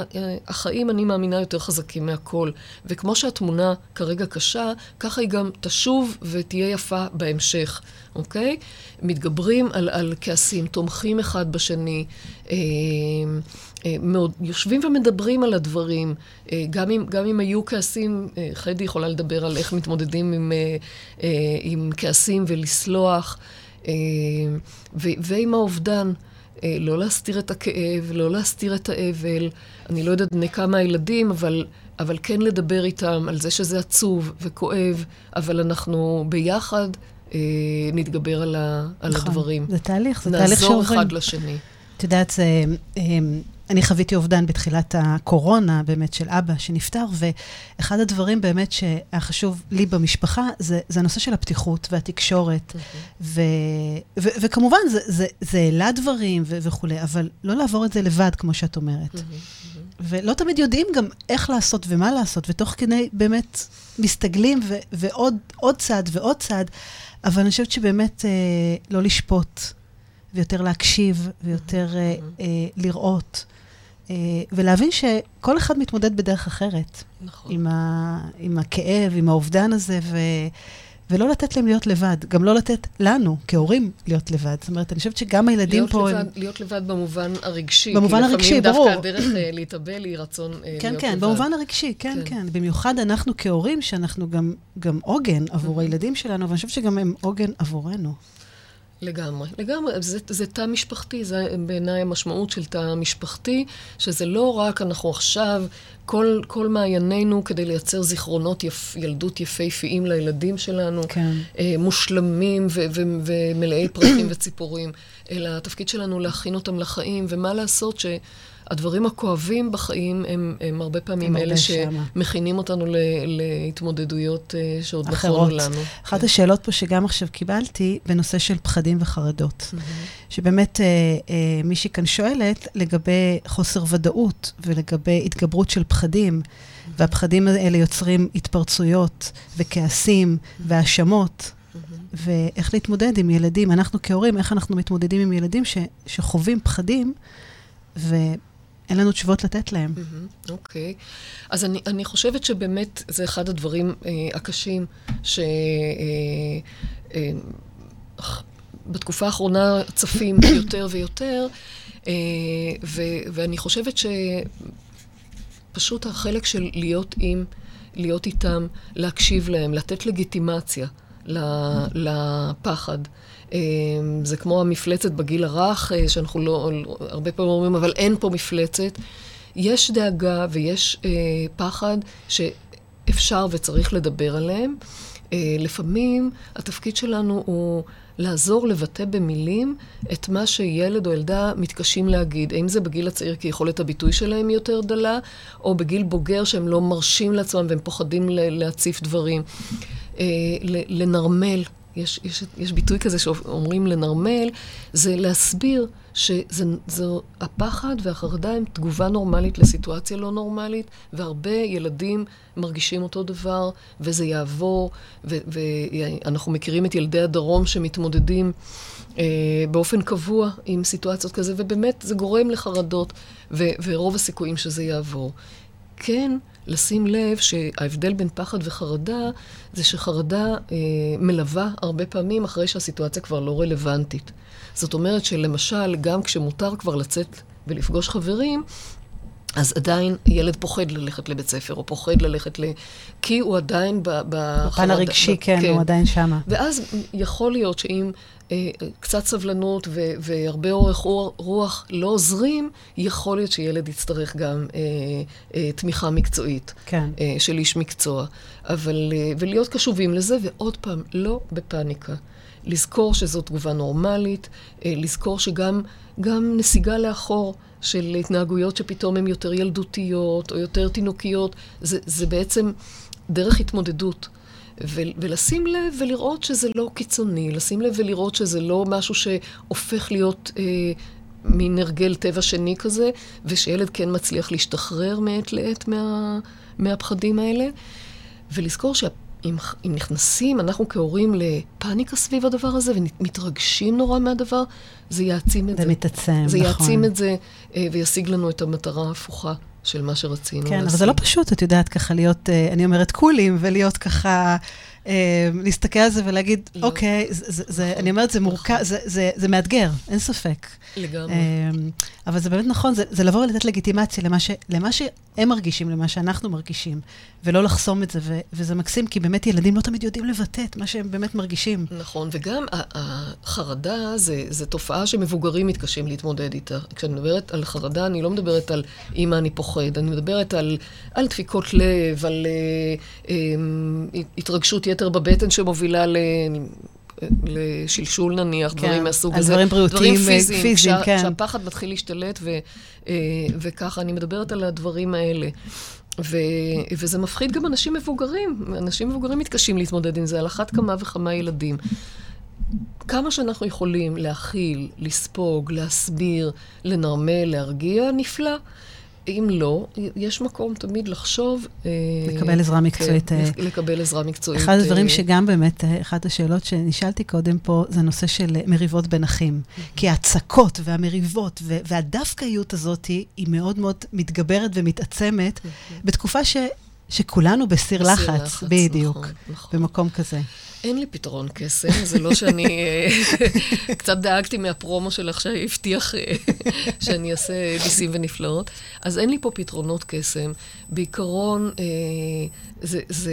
Speaker 2: החיים, אני מאמינה, יותר חזקים מהכל. וכמו שהתמונה כרגע קשה, ככה היא גם תשוב ותהיה יפה בהמשך, אוקיי? מתגברים על, על כעסים, תומכים אחד בשני. אה, אה, מאוד, יושבים ומדברים על הדברים. אה, גם אם, גם אם היו כעסים, אה, חדי יכולה לדבר על איך מתמודדים עם, עם כעסים ולסלוח, ו, ועם האובדן. לא להסתיר את הכאב, לא להסתיר את האבל. אני לא יודעת בני כמה הילדים, אבל, אבל כן לדבר איתם על זה שזה עצוב וכואב, אבל אנחנו ביחד אה, נתגבר על, ה, על נכון, הדברים.
Speaker 1: זה תהליך, זה תהליך שעוברים.
Speaker 2: נעזור אחד לשני.
Speaker 1: את יודעת, זה... אה, אני חוויתי אובדן בתחילת הקורונה, באמת, של אבא שנפטר, ואחד הדברים באמת שהיה חשוב לי במשפחה, זה, זה הנושא של הפתיחות והתקשורת. Mm-hmm. ו, ו, וכמובן, זה, זה, זה העלה דברים ו, וכולי, אבל לא לעבור את זה לבד, כמו שאת אומרת. Mm-hmm. ולא תמיד יודעים גם איך לעשות ומה לעשות, ותוך כדי באמת מסתגלים, ו, ועוד צעד ועוד צעד, אבל אני חושבת שבאמת אה, לא לשפוט. ויותר להקשיב, ויותר mm-hmm. אה, לראות. אה, ולהבין שכל אחד מתמודד בדרך אחרת. נכון. עם, ה, עם הכאב, עם האובדן הזה, ו, ולא לתת להם להיות לבד. גם לא לתת לנו, כהורים, להיות לבד. זאת אומרת, אני חושבת שגם הילדים
Speaker 2: להיות
Speaker 1: פה...
Speaker 2: לבד, הם... להיות לבד במובן הרגשי.
Speaker 1: במובן הרגשי, ברור.
Speaker 2: כי לפעמים דווקא הדרך להתאבל היא רצון
Speaker 1: כן,
Speaker 2: להיות
Speaker 1: כן,
Speaker 2: לבד.
Speaker 1: כן, במובן הרגשי, כן, כן, כן. במיוחד אנחנו כהורים, שאנחנו גם, גם עוגן עבור mm-hmm. הילדים שלנו, ואני חושבת שגם הם עוגן עבורנו.
Speaker 2: לגמרי, לגמרי. זה, זה תא משפחתי, זה בעיניי המשמעות של תא משפחתי, שזה לא רק אנחנו עכשיו, כל, כל מעיינינו כדי לייצר זיכרונות יפ, ילדות יפהפיים לילדים שלנו, כן. אה, מושלמים ו, ו, ומלאי פרטים וציפורים, אלא התפקיד שלנו להכין אותם לחיים, ומה לעשות ש... הדברים הכואבים בחיים הם, הם הרבה פעמים אלה שמכינים אותנו ל, להתמודדויות uh, שעוד נכונו לנו.
Speaker 1: אחת כן. השאלות פה שגם עכשיו קיבלתי, בנושא של פחדים וחרדות. Mm-hmm. שבאמת uh, uh, מישהי כאן שואלת לגבי חוסר ודאות ולגבי התגברות של פחדים, mm-hmm. והפחדים האלה יוצרים התפרצויות וכעסים mm-hmm. והאשמות. ואיך להתמודד עם ילדים. אנחנו כהורים, איך אנחנו מתמודדים עם ילדים ש, שחווים פחדים, ואין לנו תשובות לתת להם.
Speaker 2: אוקיי. Mm-hmm, okay. אז אני, אני חושבת שבאמת זה אחד הדברים אה, הקשים, ש... אה, אה, בתקופה האחרונה צפים יותר ויותר, אה, ו, ואני חושבת שפשוט החלק של להיות עם, להיות איתם, להקשיב להם, לתת לגיטימציה לפחד. אה, זה כמו המפלצת בגיל הרך, אה, שאנחנו לא, הרבה פעמים אומרים, אבל אין פה מפלצת. יש דאגה ויש פחד שאפשר וצריך לדבר עליהם. לפעמים התפקיד שלנו הוא לעזור לבטא במילים את מה שילד או ילדה מתקשים להגיד. האם זה בגיל הצעיר כי יכולת הביטוי שלהם יותר דלה, או בגיל בוגר שהם לא מרשים לעצמם והם פוחדים להציף דברים. אה, לנרמל, יש, יש, יש ביטוי כזה שאומרים לנרמל, זה להסביר שהפחד והחרדה הם תגובה נורמלית לסיטואציה לא נורמלית, והרבה ילדים מרגישים אותו דבר, וזה יעבור, ואנחנו מכירים את ילדי הדרום שמתמודדים אה, באופן קבוע עם סיטואציות כזה, ובאמת זה גורם לחרדות, ורוב הסיכויים שזה יעבור. כן, לשים לב שההבדל בין פחד וחרדה זה שחרדה אה, מלווה הרבה פעמים אחרי שהסיטואציה כבר לא רלוונטית. זאת אומרת שלמשל, גם כשמותר כבר לצאת ולפגוש חברים, אז עדיין ילד פוחד ללכת לבית ספר, או פוחד ללכת ל... כי הוא עדיין ב...
Speaker 1: בפן הרגשי, ב... כן, כן, הוא עדיין שמה.
Speaker 2: ואז יכול להיות שאם אה, קצת סבלנות ו... והרבה אורך רוח לא עוזרים, יכול להיות שילד יצטרך גם אה, אה, תמיכה מקצועית.
Speaker 1: כן.
Speaker 2: אה, של איש מקצוע. אבל... אה, ולהיות קשובים לזה, ועוד פעם, לא בפאניקה. לזכור שזו תגובה נורמלית, אה, לזכור שגם נסיגה לאחור של התנהגויות שפתאום הן יותר ילדותיות או יותר תינוקיות, זה, זה בעצם דרך התמודדות. ו- ולשים לב ולראות שזה לא קיצוני, לשים לב ולראות שזה לא משהו שהופך להיות אה, מין הרגל טבע שני כזה, ושילד כן מצליח להשתחרר מעת לעת מה, מהפחדים האלה. ולזכור שה... אם, אם נכנסים, אנחנו כהורים, לפאניקה סביב הדבר הזה, ומתרגשים נורא מהדבר, זה יעצים את
Speaker 1: זה. זה מתעצם, נכון.
Speaker 2: זה יעצים את זה, אה, וישיג לנו את המטרה ההפוכה של מה שרצינו
Speaker 1: כן, להשיג. אבל זה לא פשוט, את יודעת, ככה להיות, אה, אני אומרת, קולים, ולהיות ככה... אה, להסתכל על זה ולהגיד, לא. אוקיי, זה, זה, זה, נכון, אני אומרת, זה מורכב, נכון. זה, זה, זה מאתגר, אין ספק.
Speaker 2: לגמרי. אה,
Speaker 1: אבל זה באמת נכון, זה, זה לבוא ולתת לגיטימציה למה, ש, למה שהם מרגישים, למה שאנחנו מרגישים, ולא לחסום את זה, ו, וזה מקסים, כי באמת ילדים לא תמיד יודעים לבטא את מה שהם באמת מרגישים.
Speaker 2: נכון, וגם החרדה זה, זה תופעה שמבוגרים מתקשים להתמודד איתה. כשאני מדברת על חרדה, אני לא מדברת על אימא אני פוחד, אני מדברת על, על דפיקות לב, על אה, התרגשות יתר בבטן שמובילה ל... לשלשול נניח, כן, דברים מהסוג הזה.
Speaker 1: דברים בריאותיים, דברים פיזיים, פיזיים
Speaker 2: כשה,
Speaker 1: כן.
Speaker 2: כשהפחד מתחיל להשתלט, ו, אה, וככה, אני מדברת על הדברים האלה. ו, וזה מפחיד גם אנשים מבוגרים. אנשים מבוגרים מתקשים להתמודד עם זה, על אחת כמה וכמה ילדים. כמה שאנחנו יכולים להכיל, לספוג, להסביר, לנרמל, להרגיע, נפלא. אם לא, יש מקום תמיד לחשוב...
Speaker 1: אה, לקבל עזרה מקצועית.
Speaker 2: כן. לקבל עזרה מקצועית.
Speaker 1: אחד הדברים אה, שגם באמת, אחת השאלות שנשאלתי קודם פה, זה הנושא של מריבות בין אחים. כי ההצקות והמריבות והדווקאיות הזאת היא מאוד מאוד מתגברת ומתעצמת בתקופה ש... שכולנו בסיר לחץ, לחץ, בדיוק, נכון, נכון. במקום כזה.
Speaker 2: אין לי פתרון קסם, זה לא שאני... אה, קצת דאגתי מהפרומו שלך שהבטיח אה, שאני אעשה ניסים ונפלאות. אז אין לי פה פתרונות קסם. בעיקרון, אה, זה, זה,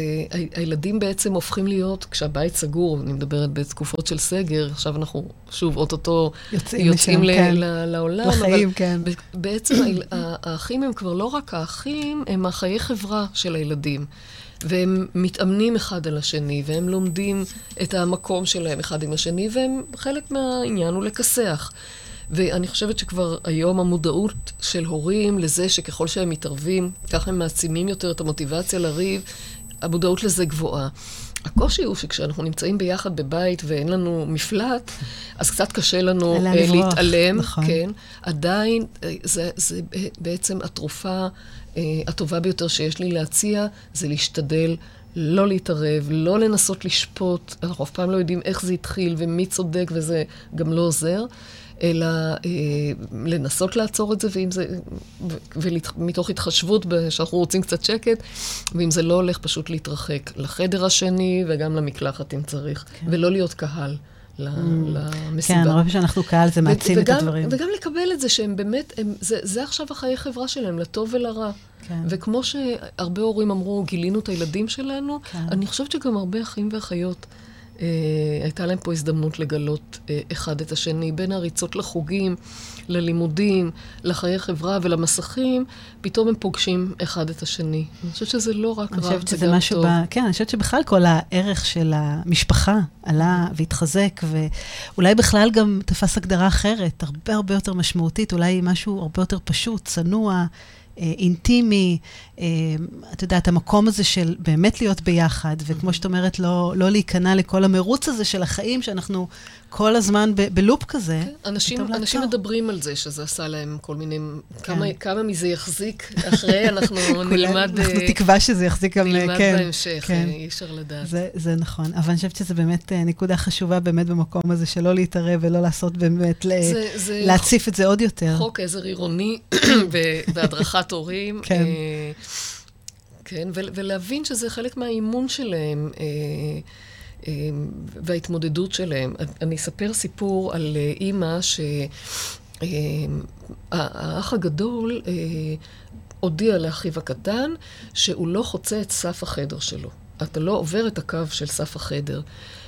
Speaker 2: הילדים בעצם הופכים להיות, כשהבית סגור, אני מדברת בתקופות של סגר, עכשיו אנחנו שוב אוטוטו
Speaker 1: יוצאים, יוצאים
Speaker 2: ל, כן. ל, לעולם,
Speaker 1: לחיים, אבל כן.
Speaker 2: בעצם האחים הם כבר לא רק האחים, הם החיי חברה של הילדים. והם מתאמנים אחד על השני, והם לומדים את המקום שלהם אחד עם השני, והם, חלק מהעניין הוא לכסח. ואני חושבת שכבר היום המודעות של הורים לזה שככל שהם מתערבים, ככה הם מעצימים יותר את המוטיבציה לריב, המודעות לזה גבוהה. הקושי הוא שכשאנחנו נמצאים ביחד בבית ואין לנו מפלט, אז קצת קשה לנו uh, להתעלם, נכון. כן. עדיין, אה, זה, זה בעצם התרופה uh, הטובה ביותר שיש לי להציע, זה להשתדל לא להתערב, לא לנסות לשפוט, אנחנו אף פעם לא יודעים איך זה התחיל ומי צודק וזה גם לא עוזר, אלא אה, לנסות לעצור את זה, ואם זה, ומתוך התחשבות שאנחנו רוצים קצת שקט, ואם זה לא הולך, פשוט להתרחק לחדר השני וגם למקלחת אם צריך, כן. ולא להיות קהל. Mm. למסיבה.
Speaker 1: כן, הרבה שאנחנו קהל זה מעצים את הדברים.
Speaker 2: וגם לקבל את זה שהם באמת, הם, זה, זה עכשיו החיי חברה שלהם, לטוב ולרע. כן. וכמו שהרבה הורים אמרו, גילינו את הילדים שלנו, כן. אני חושבת שגם הרבה אחים ואחיות. אה, הייתה להם פה הזדמנות לגלות אה, אחד את השני, בין הריצות לחוגים, ללימודים, לחיי חברה ולמסכים, פתאום הם פוגשים אחד את השני. אני חושבת שזה לא רק רע, זה גם טוב. ב...
Speaker 1: כן, אני חושבת שבכלל כל הערך של המשפחה עלה והתחזק, ואולי בכלל גם תפס הגדרה אחרת, הרבה הרבה יותר משמעותית, אולי משהו הרבה יותר פשוט, צנוע. אה, אינטימי, אה, את יודעת, המקום הזה של באמת להיות ביחד, וכמו שאת אומרת, לא, לא להיכנע לכל המרוץ הזה של החיים, שאנחנו כל הזמן ב- בלופ כזה. כן,
Speaker 2: אנשים, אנשים מדברים על זה, שזה עשה להם כל מיני... כן. כמה, כמה מזה יחזיק אחרי, אנחנו נלמד...
Speaker 1: אנחנו uh, תקווה שזה יחזיק גם...
Speaker 2: נלמד כן, בהמשך, כן. אי אפשר לדעת.
Speaker 1: זה, זה נכון, אבל אני חושבת שזו באמת נקודה חשובה באמת במקום הזה, שלא להתערב ולא לעשות באמת, זה, ל- זה להציף את זה עוד יותר.
Speaker 2: חוק עזר עירוני בהדרכת הורים.
Speaker 1: כן.
Speaker 2: כן, ולהבין שזה חלק מהאימון שלהם. אמ, וההתמודדות שלהם. אני אספר סיפור על אה, אימא שהאח אמ, הגדול אה, הודיע לאחיו הקטן שהוא לא חוצה את סף החדר שלו. אתה לא עובר את הקו של סף החדר.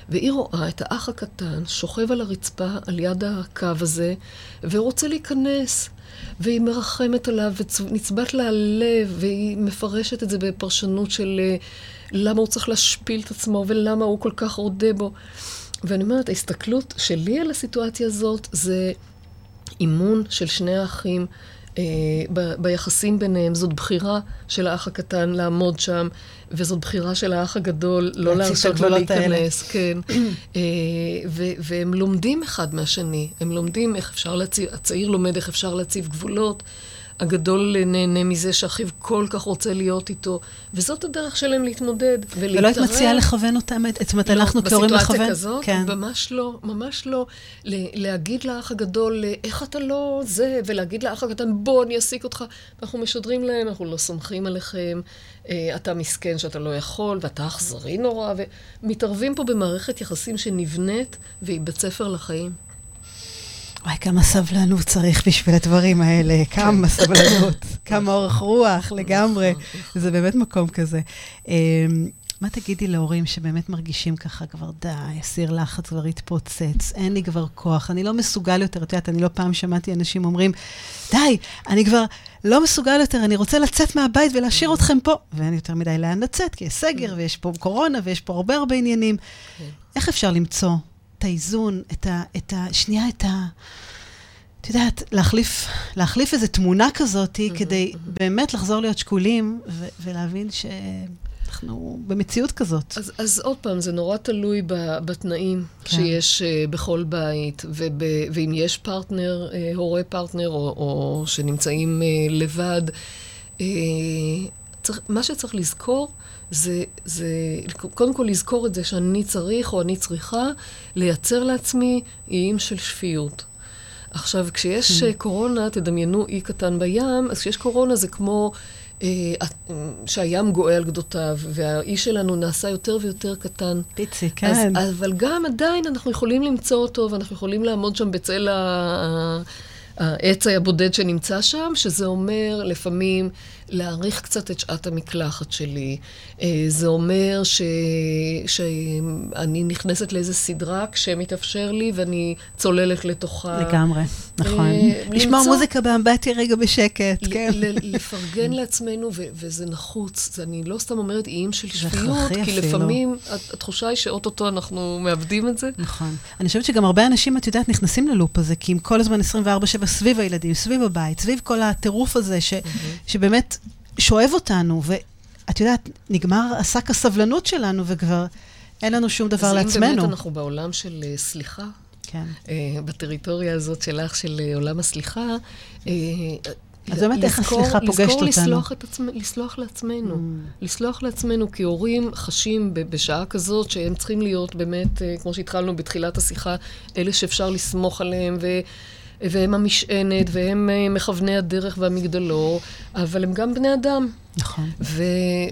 Speaker 2: והיא רואה את האח הקטן שוכב על הרצפה על יד הקו הזה, ורוצה להיכנס. והיא מרחמת עליו, ונצבט לה הלב, והיא מפרשת את זה בפרשנות של אה, למה הוא צריך להשפיל את עצמו, ולמה הוא כל כך רודה בו. ואני אומרת, ההסתכלות שלי על הסיטואציה הזאת זה אימון של שני האחים. אה, ב- ביחסים ביניהם, זאת בחירה של האח הקטן לעמוד שם, וזאת בחירה של האח הגדול לא להרשות לו להיכנס, כן. אה, ו- והם לומדים אחד מהשני, הם לומדים איך אפשר להציב, הצעיר לומד איך אפשר להציב גבולות. הגדול נהנה מזה שאחיו כל כך רוצה להיות איתו, וזאת הדרך שלהם להתמודד
Speaker 1: ולהתערב. ולא היית מציעה לכוון אותם, זאת אומרת, לא, אנחנו כהורים לכוון?
Speaker 2: בסיטואציה כזאת, כן. ממש לא, ממש לא. להגיד לאח הגדול, איך אתה לא זה, ולהגיד לאח הקטן, בוא, אני אעסיק אותך. אנחנו משדרים להם, אנחנו לא סומכים עליכם, אה, אתה מסכן שאתה לא יכול, ואתה אכזרי נורא, ומתערבים פה במערכת יחסים שנבנית, והיא בית ספר לחיים.
Speaker 1: וואי, כמה סבלנות צריך בשביל הדברים האלה, כמה סבלנות, כמה אורך רוח לגמרי. זה באמת מקום כזה. אמ, מה תגידי להורים שבאמת מרגישים ככה כבר, די, הסיר לחץ כבר התפוצץ, אין לי כבר כוח, אני לא מסוגל יותר. את יודעת, אני לא פעם שמעתי אנשים אומרים, די, אני כבר לא מסוגל יותר, אני רוצה לצאת מהבית ולהשאיר אתכם פה. ואין יותר מדי לאן לצאת, כי יש סגר ויש פה קורונה ויש פה הרבה הרבה עניינים. כן. איך אפשר למצוא האיזון, את ה... את ה שנייה, את ה... את יודעת, להחליף, להחליף איזו תמונה כזאת, ממ-הממ, כדי ממ-הממ. באמת לחזור להיות שקולים ו- ולהבין שאנחנו במציאות כזאת.
Speaker 2: אז, אז עוד פעם, זה נורא תלוי ב, בתנאים כן. שיש אה, בכל בית, וב, ואם יש פרטנר, אה, הורה פרטנר, או, או שנמצאים אה, לבד. אה, צריך, מה שצריך לזכור, זה, זה קודם כל לזכור את זה שאני צריך או אני צריכה לייצר לעצמי איים של שפיות. עכשיו, כשיש mm. קורונה, תדמיינו אי קטן בים, אז כשיש קורונה זה כמו אה, שהים גואה על גדותיו, והאי שלנו נעשה יותר ויותר קטן.
Speaker 1: פיצי, כן.
Speaker 2: אז, אבל גם עדיין אנחנו יכולים למצוא אותו, ואנחנו יכולים לעמוד שם בצל ה... העץ הבודד שנמצא שם, שזה אומר לפעמים להאריך קצת את שעת המקלחת שלי. אה, זה אומר ש... שאני נכנסת לאיזה סדרה כשמתאפשר לי ואני צוללת לתוכה.
Speaker 1: לגמרי, נכון. אה, לשמוע למצוא... מוזיקה באמבטיה רגע בשקט, כן.
Speaker 2: לפרגן לעצמנו, ו- וזה נחוץ. אני לא סתם אומרת איים של שפיות, כי אפילו. לפעמים התחושה היא שאו-טו-טו אנחנו מאבדים את זה.
Speaker 1: נכון. אני חושבת שגם הרבה אנשים, את יודעת, נכנסים ללופ הזה, כי הם כל הזמן 24-7 סביב הילדים, סביב הבית, סביב כל הטירוף הזה, ש- שבאמת שואב אותנו, ואת יודעת, נגמר השק הסבלנות שלנו, וכבר אין לנו שום דבר לעצמנו. אז
Speaker 2: אם באמת אנחנו בעולם של uh, סליחה,
Speaker 1: כן.
Speaker 2: uh, בטריטוריה הזאת שלך, של uh, עולם הסליחה, uh,
Speaker 1: אז באמת איך הסליחה פוגשת אותנו.
Speaker 2: לזכור לסלוח, עצמ, לסלוח לעצמנו. Mm. לסלוח לעצמנו, כי הורים חשים בשעה כזאת שהם צריכים להיות באמת, אה, כמו שהתחלנו בתחילת השיחה, אלה שאפשר לסמוך עליהם, ו... והם המשענת, והם אה, מכווני הדרך והמגדלור, אבל הם גם בני אדם.
Speaker 1: נכון.
Speaker 2: ו-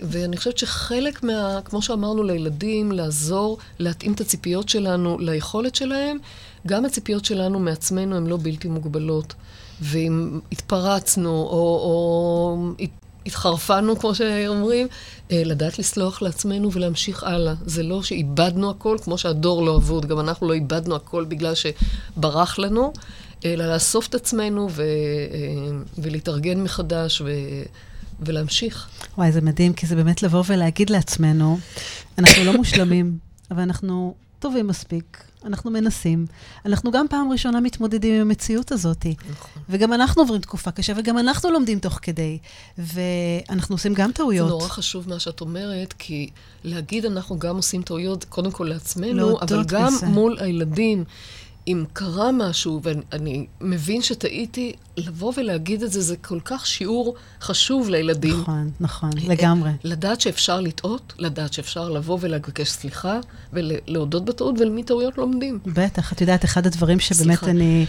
Speaker 2: ואני חושבת שחלק מה... כמו שאמרנו לילדים, לעזור, להתאים את הציפיות שלנו ליכולת שלהם, גם הציפיות שלנו מעצמנו הן לא בלתי מוגבלות. ואם התפרצנו, או, או התחרפנו, כמו שאומרים, אה, לדעת לסלוח לעצמנו ולהמשיך הלאה. זה לא שאיבדנו הכל, כמו שהדור לא אבוד, גם אנחנו לא איבדנו הכל בגלל שברח לנו, אלא לאסוף את עצמנו ו, אה, ולהתארגן מחדש ו, ולהמשיך.
Speaker 1: וואי, זה מדהים, כי זה באמת לבוא ולהגיד לעצמנו, אנחנו לא מושלמים, אבל אנחנו טובים מספיק, אנחנו מנסים. אנחנו גם פעם ראשונה מתמודדים עם המציאות הזאת. נכון. וגם אנחנו עוברים תקופה קשה, וגם אנחנו לומדים תוך כדי. ואנחנו עושים גם טעויות.
Speaker 2: זה נורא חשוב מה שאת אומרת, כי להגיד אנחנו גם עושים טעויות, קודם כל לעצמנו, אבל גם בזה. מול הילדים. אם קרה משהו, ואני מבין שטעיתי, לבוא ולהגיד את זה, זה כל כך שיעור חשוב לילדים.
Speaker 1: נכון, נכון, לגמרי.
Speaker 2: לדעת שאפשר לטעות, לדעת שאפשר לבוא ולבקש סליחה, ולהודות בטעות, ולמטעויות לומדים.
Speaker 1: בטח, את יודעת, אחד הדברים שבאמת אני,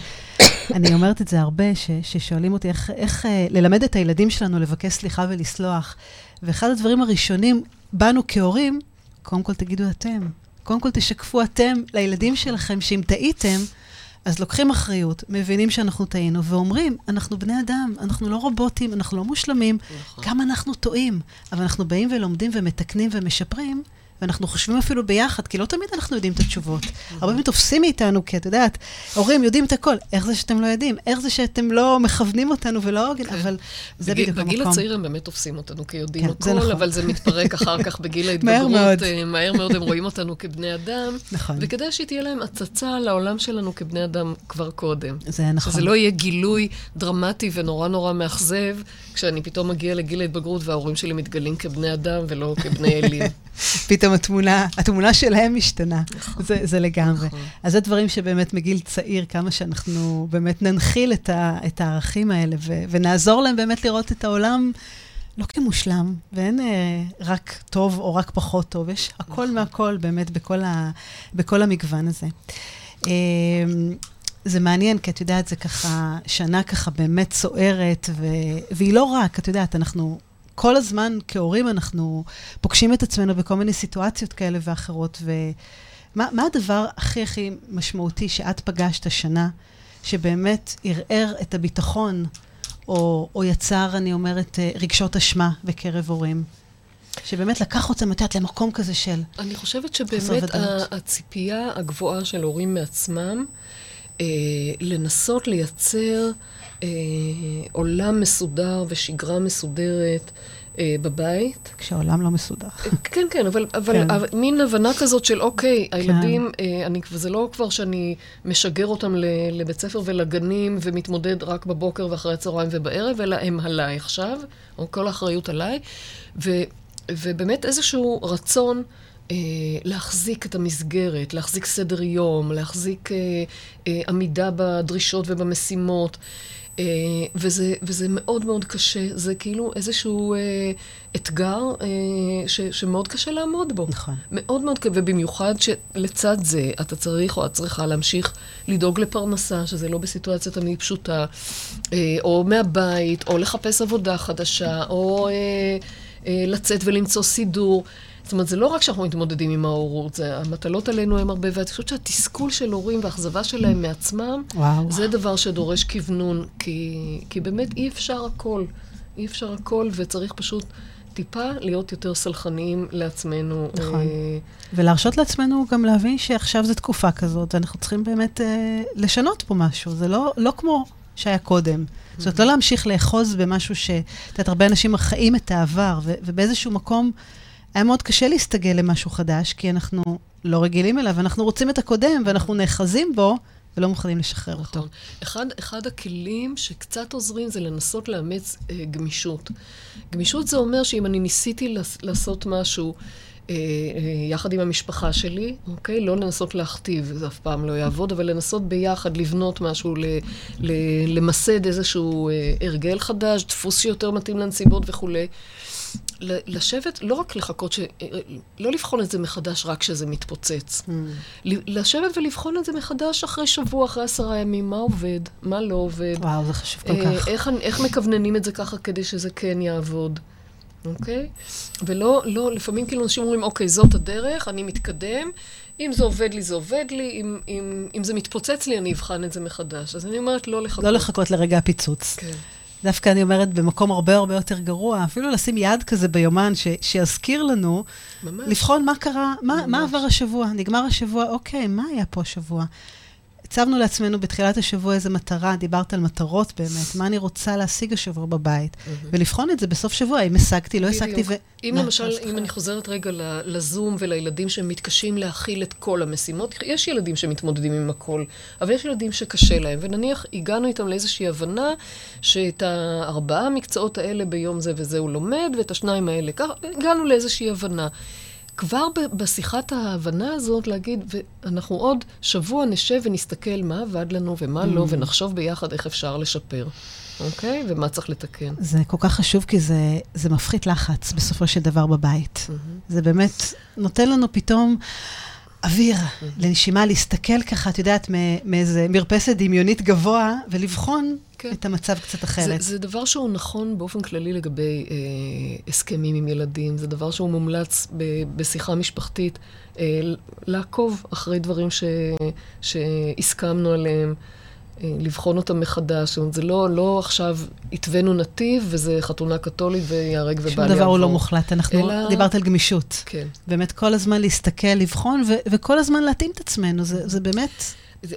Speaker 1: אני אומרת את זה הרבה, ש, ששואלים אותי איך, איך אה, ללמד את הילדים שלנו לבקש סליחה ולסלוח. ואחד הדברים הראשונים, בנו כהורים, קודם כל תגידו אתם. קודם כל תשקפו אתם לילדים שלכם שאם טעיתם, אז לוקחים אחריות, מבינים שאנחנו טעינו, ואומרים, אנחנו בני אדם, אנחנו לא רובוטים, אנחנו לא מושלמים, נכון. גם אנחנו טועים, אבל אנחנו באים ולומדים ומתקנים ומשפרים, ואנחנו חושבים אפילו ביחד, כי לא תמיד אנחנו יודעים את התשובות. הרבה פעמים תופסים מאיתנו, כי את יודעת, הורים יודעים את הכל. איך זה שאתם לא יודעים? איך זה שאתם לא מכוונים אותנו ולא הוגן? כן. אבל זה בדיוק המקום.
Speaker 2: בגיל הצעיר הם באמת תופסים אותנו כיודעים כן, הכל, נכון. אבל זה מתפרק אחר כך בגיל ההתבגרות. מהר מאוד. אה, מהר מאוד הם רואים אותנו כבני אדם. נכון. וכדאי שתהיה להם הצצה לעולם שלנו כבני אדם כבר קודם.
Speaker 1: זה נכון.
Speaker 2: שזה לא יהיה גילוי דרמטי ונורא נורא מאכזב, כשאני פתאום מגיע לגיל ההתבגרות וההורים שלי מתגלים כבני אדם ולא כבני אלים.
Speaker 1: פתאום התמונה, התמונה שלהם משתנה. נכון. זה, זה לגמרי. נכון. אז זה דברים שבאמת מגיל צעיר, כמה שאנחנו באמת ננחיל את, ה, את הערכים האלה, ו, ונעזור להם באמת לראות את העולם לא כמושלם, ואין אה, רק טוב או רק פחות טוב, יש הכל נכון. מהכל באמת בכל, ה, בכל המגוון הזה. אה, זה מעניין, כי את יודעת, זה ככה, שנה ככה באמת סוערת, ו... והיא לא רק, את יודעת, אנחנו כל הזמן כהורים אנחנו פוגשים את עצמנו בכל מיני סיטואציות כאלה ואחרות. ומה הדבר הכי הכי משמעותי שאת פגשת השנה, שבאמת ערער את הביטחון, או, או יצר, אני אומרת, אה, רגשות אשמה בקרב הורים? שבאמת לקח אותם, את יודעת, למקום כזה של
Speaker 2: אני חושבת שבאמת הציפייה הגבוהה של הורים מעצמם, אה, לנסות לייצר אה, עולם מסודר ושגרה מסודרת אה, בבית.
Speaker 1: כשהעולם לא מסודר. אה,
Speaker 2: כן, כן, אבל, אבל כן. מין הבנה כזאת של, אוקיי, כן. הילדים, אה, אני, זה לא כבר שאני משגר אותם לבית ספר ולגנים ומתמודד רק בבוקר ואחרי הצהריים ובערב, אלא הם עליי עכשיו, או כל האחריות עליי, ו, ובאמת איזשהו רצון... אה, להחזיק את המסגרת, להחזיק סדר יום, להחזיק אה, אה, עמידה בדרישות ובמשימות. אה, וזה, וזה מאוד מאוד קשה, זה כאילו איזשהו אה, אתגר אה, ש, שמאוד קשה לעמוד בו.
Speaker 1: נכון.
Speaker 2: מאוד מאוד קשה, ובמיוחד שלצד זה אתה צריך או את צריכה להמשיך לדאוג לפרנסה, שזה לא בסיטואציה תמיד פשוטה, אה, או מהבית, או לחפש עבודה חדשה, או אה, אה, לצאת ולמצוא סידור. זאת אומרת, זה לא רק שאנחנו מתמודדים עם ההורות, זה, המטלות עלינו הן הרבה, ואני חושבת שהתסכול של הורים והאכזבה שלהם מעצמם, וואו. זה דבר שדורש כוונון, כי, כי באמת אי אפשר הכל. אי אפשר הכל, וצריך פשוט טיפה להיות יותר סלחניים לעצמנו.
Speaker 1: נכון. אה... ולהרשות לעצמנו גם להבין שעכשיו זו תקופה כזאת, ואנחנו צריכים באמת אה, לשנות פה משהו. זה לא, לא כמו שהיה קודם. זאת אומרת, לא להמשיך לאחוז במשהו ש... את יודעת, הרבה אנשים חיים את העבר, ו- ובאיזשהו מקום... היה מאוד קשה להסתגל למשהו חדש, כי אנחנו לא רגילים אליו, אנחנו רוצים את הקודם, ואנחנו נאחזים בו, ולא מוכנים לשחרר נכון. אותו.
Speaker 2: אחד, אחד הכלים שקצת עוזרים זה לנסות לאמץ אה, גמישות. גמישות זה אומר שאם אני ניסיתי לעשות משהו, אה, יחד עם המשפחה שלי, אוקיי? לא לנסות להכתיב, זה אף פעם לא יעבוד, אבל לנסות ביחד לבנות משהו, ל, ל, למסד איזשהו הרגל חדש, דפוס שיותר מתאים לנסיבות וכולי. לשבת, לא רק לחכות, ש... לא לבחון את זה מחדש רק כשזה מתפוצץ. Mm. לשבת ולבחון את זה מחדש אחרי שבוע, אחרי עשרה ימים, מה עובד, מה לא עובד.
Speaker 1: וואו, זה חשוב כל כך.
Speaker 2: איך, איך מכווננים את זה ככה כדי שזה כן יעבוד. אוקיי? ולא, לא, לפעמים כאילו אנשים אומרים, אוקיי, זאת הדרך, אני מתקדם, אם זה עובד לי, זה עובד לי, אם, אם, אם זה מתפוצץ לי, אני אבחן את זה מחדש. אז אני אומרת, לא לחכות.
Speaker 1: לא לחכות לרגע הפיצוץ.
Speaker 2: כן.
Speaker 1: דווקא אני אומרת, במקום הרבה הרבה יותר גרוע, אפילו לשים יד כזה ביומן ש, שיזכיר לנו, ממש. לבחון מה קרה, מה, מה עבר השבוע. נגמר השבוע, אוקיי, מה היה פה השבוע? הצבנו לעצמנו בתחילת השבוע איזו מטרה, דיברת על מטרות באמת, מה אני רוצה להשיג השבוע בבית. ולבחון את זה בסוף שבוע, אם השגתי, לא השגתי, ו...
Speaker 2: אם למשל, אם אני חוזרת רגע לזום ולילדים שמתקשים להכיל את כל המשימות, יש ילדים שמתמודדים עם הכל, אבל יש ילדים שקשה להם, ונניח הגענו איתם לאיזושהי הבנה שאת הארבעה המקצועות האלה ביום זה וזה הוא לומד, ואת השניים האלה, כך, הגענו לאיזושהי הבנה. כבר בשיחת ההבנה הזאת להגיד, ואנחנו עוד שבוע נשב ונסתכל מה עבד לנו ומה לא, mm. לא, ונחשוב ביחד איך אפשר לשפר, אוקיי? ומה צריך לתקן.
Speaker 1: זה כל כך חשוב, כי זה, זה מפחית לחץ בסופו של דבר בבית. Mm-hmm. זה באמת נותן לנו פתאום... אוויר. לנשימה, להסתכל ככה, את יודעת, מאיזה מרפסת דמיונית גבוה, ולבחון כן. את המצב קצת אחרת.
Speaker 2: זה, זה דבר שהוא נכון באופן כללי לגבי אה, הסכמים עם ילדים, זה דבר שהוא מומלץ ב, בשיחה משפחתית, אה, לעקוב אחרי דברים ש, שהסכמנו עליהם. אה, לבחון אותם מחדש. זאת אומרת, זה לא, לא עכשיו התווינו נתיב וזה חתונה קתולית וייהרג ובל יעבור.
Speaker 1: שום דבר הוא לא מוחלט. אנחנו, אלא... דיברת על גמישות.
Speaker 2: כן.
Speaker 1: באמת כל הזמן להסתכל, לבחון, ו- וכל הזמן להתאים את עצמנו. זה, זה באמת...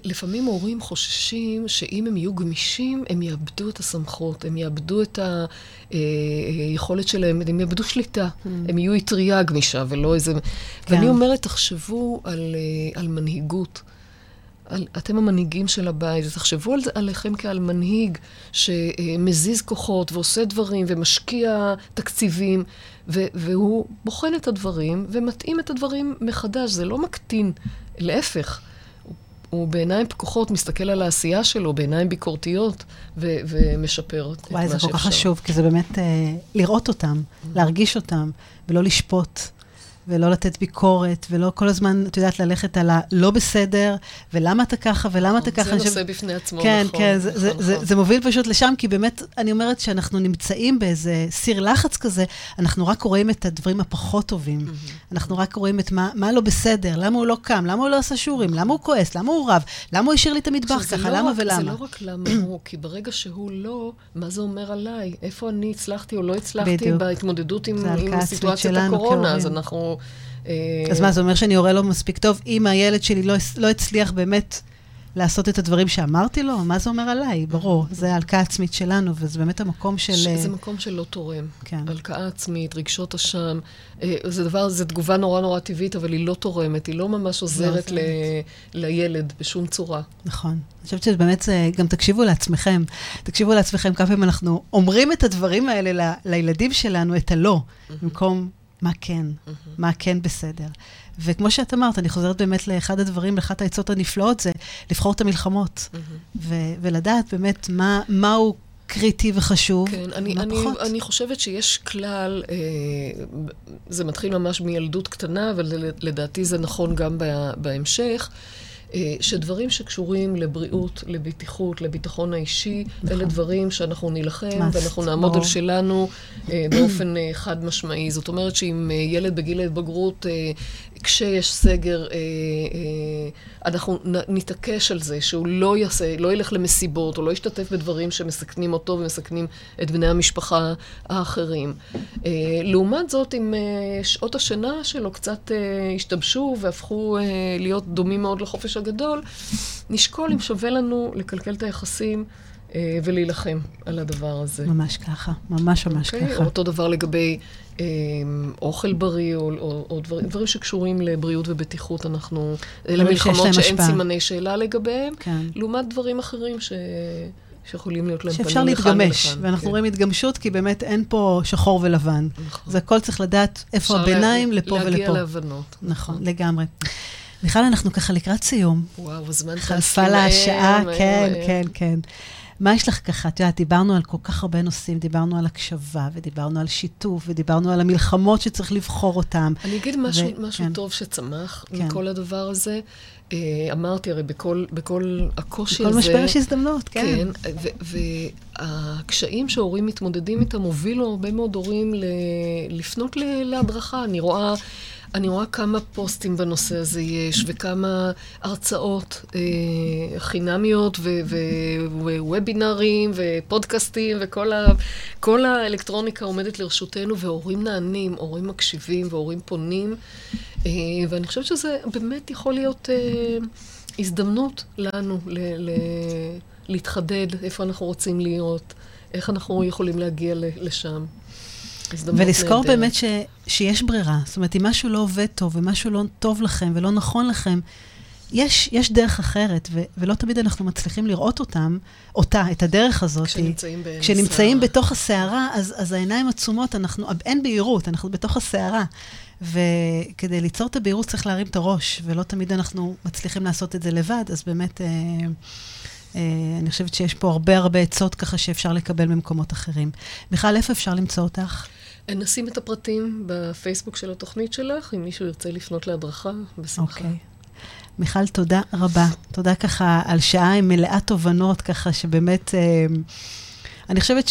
Speaker 2: לפעמים הורים חוששים שאם הם יהיו גמישים, הם יאבדו את הסמכות, הם יאבדו את היכולת אה, שלהם, הם יאבדו שליטה. Mm. הם יהיו אטריה גמישה ולא איזה... כן. ואני אומרת, תחשבו על, אה, על מנהיגות. על, אתם המנהיגים של הבית, תחשבו על, עליכם כעל מנהיג שמזיז כוחות ועושה דברים ומשקיע תקציבים, ו, והוא בוחן את הדברים ומתאים את הדברים מחדש. זה לא מקטין, להפך. הוא בעיניים פקוחות מסתכל על העשייה שלו, בעיניים ביקורתיות, ו- ומשפר את מה שאפשר.
Speaker 1: וואי, זה כל כך חשוב, כי זה באמת אה, לראות אותם, mm-hmm. להרגיש אותם, ולא לשפוט. ולא לתת ביקורת, ולא כל הזמן, את יודעת, ללכת על הלא בסדר, ולמה אתה ככה, ולמה אתה ככה.
Speaker 2: זה נושא בפני עצמו,
Speaker 1: כן, נכון. כן, זה, נכון, זה, נכון. זה, מוביל פשוט לשם, כי באמת, אני אומרת שאנחנו נמצאים באיזה סיר לחץ כזה, אנחנו רק רואים את הדברים הפחות טובים. אנחנו רק רואים את מה, מה לא בסדר, למה הוא לא קם, למה הוא לא עשה שיעורים, למה הוא כועס, למה הוא רב, למה הוא השאיר לי את המטבח ככה, לא למה ולמה.
Speaker 2: זה לא רק למה הוא, כי ברגע שהוא לא, מה זה אומר עליי? איפה אני הצלחתי או לא הצלחתי. בהתמודדות עם סיטואציית הקורונה? אז אנחנו...
Speaker 1: אה, אז מה, זה אומר שאני הורה לא מספיק טוב? אם הילד שלי לא, לא הצליח באמת לעשות את הדברים שאמרתי לו? מה זה אומר עליי? ברור, זה הלקאה עצמית שלנו, וזה באמת המקום של...
Speaker 2: זה אה, מקום שלא תורם. כן. הלקאה עצמית, רגשות אשם. אה, זה דבר, זו תגובה נורא נורא טבעית, אבל היא לא תורמת, היא לא ממש עוזרת ל... לילד בשום צורה.
Speaker 1: נכון. אני חושבת שבאמת, גם תקשיבו לעצמכם. תקשיבו לעצמכם כמה פעמים אנחנו אומרים את הדברים האלה ל... לילדים שלנו, את הלא, במקום מה כן, mm-hmm. מה כן בסדר. וכמו שאת אמרת, אני חוזרת באמת לאחד הדברים, לאחת העצות הנפלאות, זה לבחור את המלחמות. Mm-hmm. ו- ולדעת באמת מה, מהו קריטי וחשוב,
Speaker 2: כן, אני, אני, אני חושבת שיש כלל, אה, זה מתחיל ממש מילדות קטנה, אבל לדעתי זה נכון גם בהמשך. אה, שדברים שקשורים לבריאות, לבטיחות, לביטחון האישי, נכון. אלה דברים שאנחנו נילחם ואנחנו נעמוד על שלנו אה, באופן אה, חד משמעי. זאת אומרת שאם ילד בגיל ההתבגרות, כשיש סגר, אנחנו נתעקש על זה שהוא לא יעשה, לא ילך למסיבות או לא ישתתף בדברים שמסכנים אותו ומסכנים את בני המשפחה האחרים. לעומת זאת, אם שעות השינה שלו קצת השתבשו והפכו להיות דומים מאוד לחופש הגדול, נשקול אם שווה לנו לקלקל את היחסים אה, ולהילחם על הדבר הזה.
Speaker 1: ממש ככה, ממש ממש okay? אוקיי? ככה.
Speaker 2: אותו דבר לגבי אה, אוכל בריא, או, או, או דברים, דברים שקשורים לבריאות ובטיחות, אנחנו... אלה מלחמות שאין השפעה. סימני שאלה לגביהם, כן. לעומת דברים אחרים ש... שיכולים להיות להם
Speaker 1: שאפשר
Speaker 2: פנים לכאן
Speaker 1: להתגמש,
Speaker 2: ולכאן.
Speaker 1: ואנחנו
Speaker 2: כן.
Speaker 1: רואים התגמשות, כי באמת אין פה שחור ולבן.
Speaker 2: נכון.
Speaker 1: זה הכל צריך לדעת איפה הביניים,
Speaker 2: לה-
Speaker 1: לפה ולפה.
Speaker 2: להגיע להבנות.
Speaker 1: נכון, לגמרי. מיכל, אנחנו ככה לקראת סיום.
Speaker 2: וואו, הזמן טס
Speaker 1: חלפה לה השעה, כן,
Speaker 2: מהר.
Speaker 1: כן, כן. מה יש לך ככה? את יודעת, דיברנו על כל כך הרבה נושאים, דיברנו על הקשבה, ודיברנו על שיתוף, ודיברנו על המלחמות שצריך לבחור אותן.
Speaker 2: אני אגיד משהו,
Speaker 1: ו-
Speaker 2: משהו
Speaker 1: כן.
Speaker 2: טוב שצמח
Speaker 1: כן.
Speaker 2: מכל הדבר הזה. אה, אמרתי, הרי בכל, בכל הקושי
Speaker 1: בכל
Speaker 2: הזה...
Speaker 1: משבר יש הזדמנות, כן.
Speaker 2: כן, והקשיים שהורים מתמודדים איתם הובילו הרבה מאוד הורים ל- לפנות ל- להדרכה. אני רואה... אני רואה כמה פוסטים בנושא הזה יש, וכמה הרצאות אה, חינמיות, ווובינרים, ופודקאסטים, וכל ה- האלקטרוניקה עומדת לרשותנו, והורים נענים, הורים מקשיבים, והורים פונים. אה, ואני חושבת שזה באמת יכול להיות אה, הזדמנות לנו ל- ל- להתחדד איפה אנחנו רוצים להיות, איך אנחנו יכולים להגיע לשם.
Speaker 1: ולזכור
Speaker 2: נהדרת.
Speaker 1: באמת ש, שיש ברירה. זאת אומרת, אם משהו לא עובד טוב, ומשהו לא טוב לכם ולא נכון לכם, יש, יש דרך אחרת, ו, ולא תמיד אנחנו מצליחים לראות אותם, אותה, את הדרך הזאת.
Speaker 2: כשנמצאים באמצע.
Speaker 1: כשנמצאים בתוך הסערה, אז, אז העיניים עצומות, אנחנו, אין בהירות, אנחנו בתוך הסערה. וכדי ליצור את הבהירות צריך להרים את הראש, ולא תמיד אנחנו מצליחים לעשות את זה לבד, אז באמת, אה, אה, אני חושבת שיש פה הרבה הרבה עצות ככה שאפשר לקבל ממקומות אחרים. מיכל, איפה אפשר למצוא אותך?
Speaker 2: נשים את הפרטים בפייסבוק של התוכנית שלך, אם מישהו ירצה לפנות להדרכה, בשמחה.
Speaker 1: אוקיי. מיכל, תודה רבה. תודה ככה על שעה מלאה תובנות, ככה שבאמת, אה, אני חושבת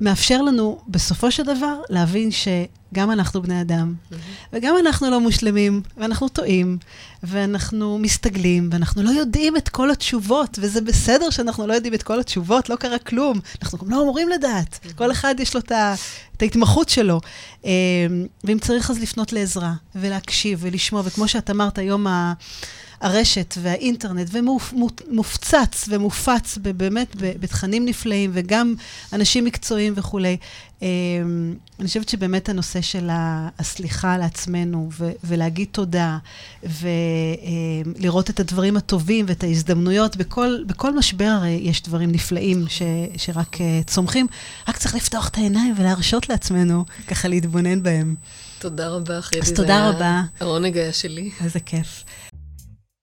Speaker 1: שמאפשר לנו בסופו של דבר להבין שגם אנחנו בני אדם, וגם אנחנו לא מושלמים, ואנחנו טועים, ואנחנו מסתגלים, ואנחנו לא יודעים את כל התשובות, וזה בסדר שאנחנו לא יודעים את כל התשובות, לא קרה כלום. אנחנו גם לא אמורים לדעת. כל אחד יש לו את ה- את ההתמחות שלו. אה, ואם צריך אז לפנות לעזרה, ולהקשיב, ולשמוע, וכמו שאת אמרת, היום ה... הרשת והאינטרנט, ומופצץ ומופץ באמת בתכנים נפלאים, וגם אנשים מקצועיים וכולי. אמ, אני חושבת שבאמת הנושא של הסליחה לעצמנו, ולהגיד תודה, ולראות את הדברים הטובים ואת ההזדמנויות, בכל, בכל משבר הרי יש דברים נפלאים ש- שרק אה, צומחים, רק צריך לפתוח את העיניים ולהרשות לעצמנו ככה להתבונן בהם.
Speaker 2: תודה רבה, חדי.
Speaker 1: אז תודה רבה.
Speaker 2: העונג היה שלי.
Speaker 1: איזה כיף.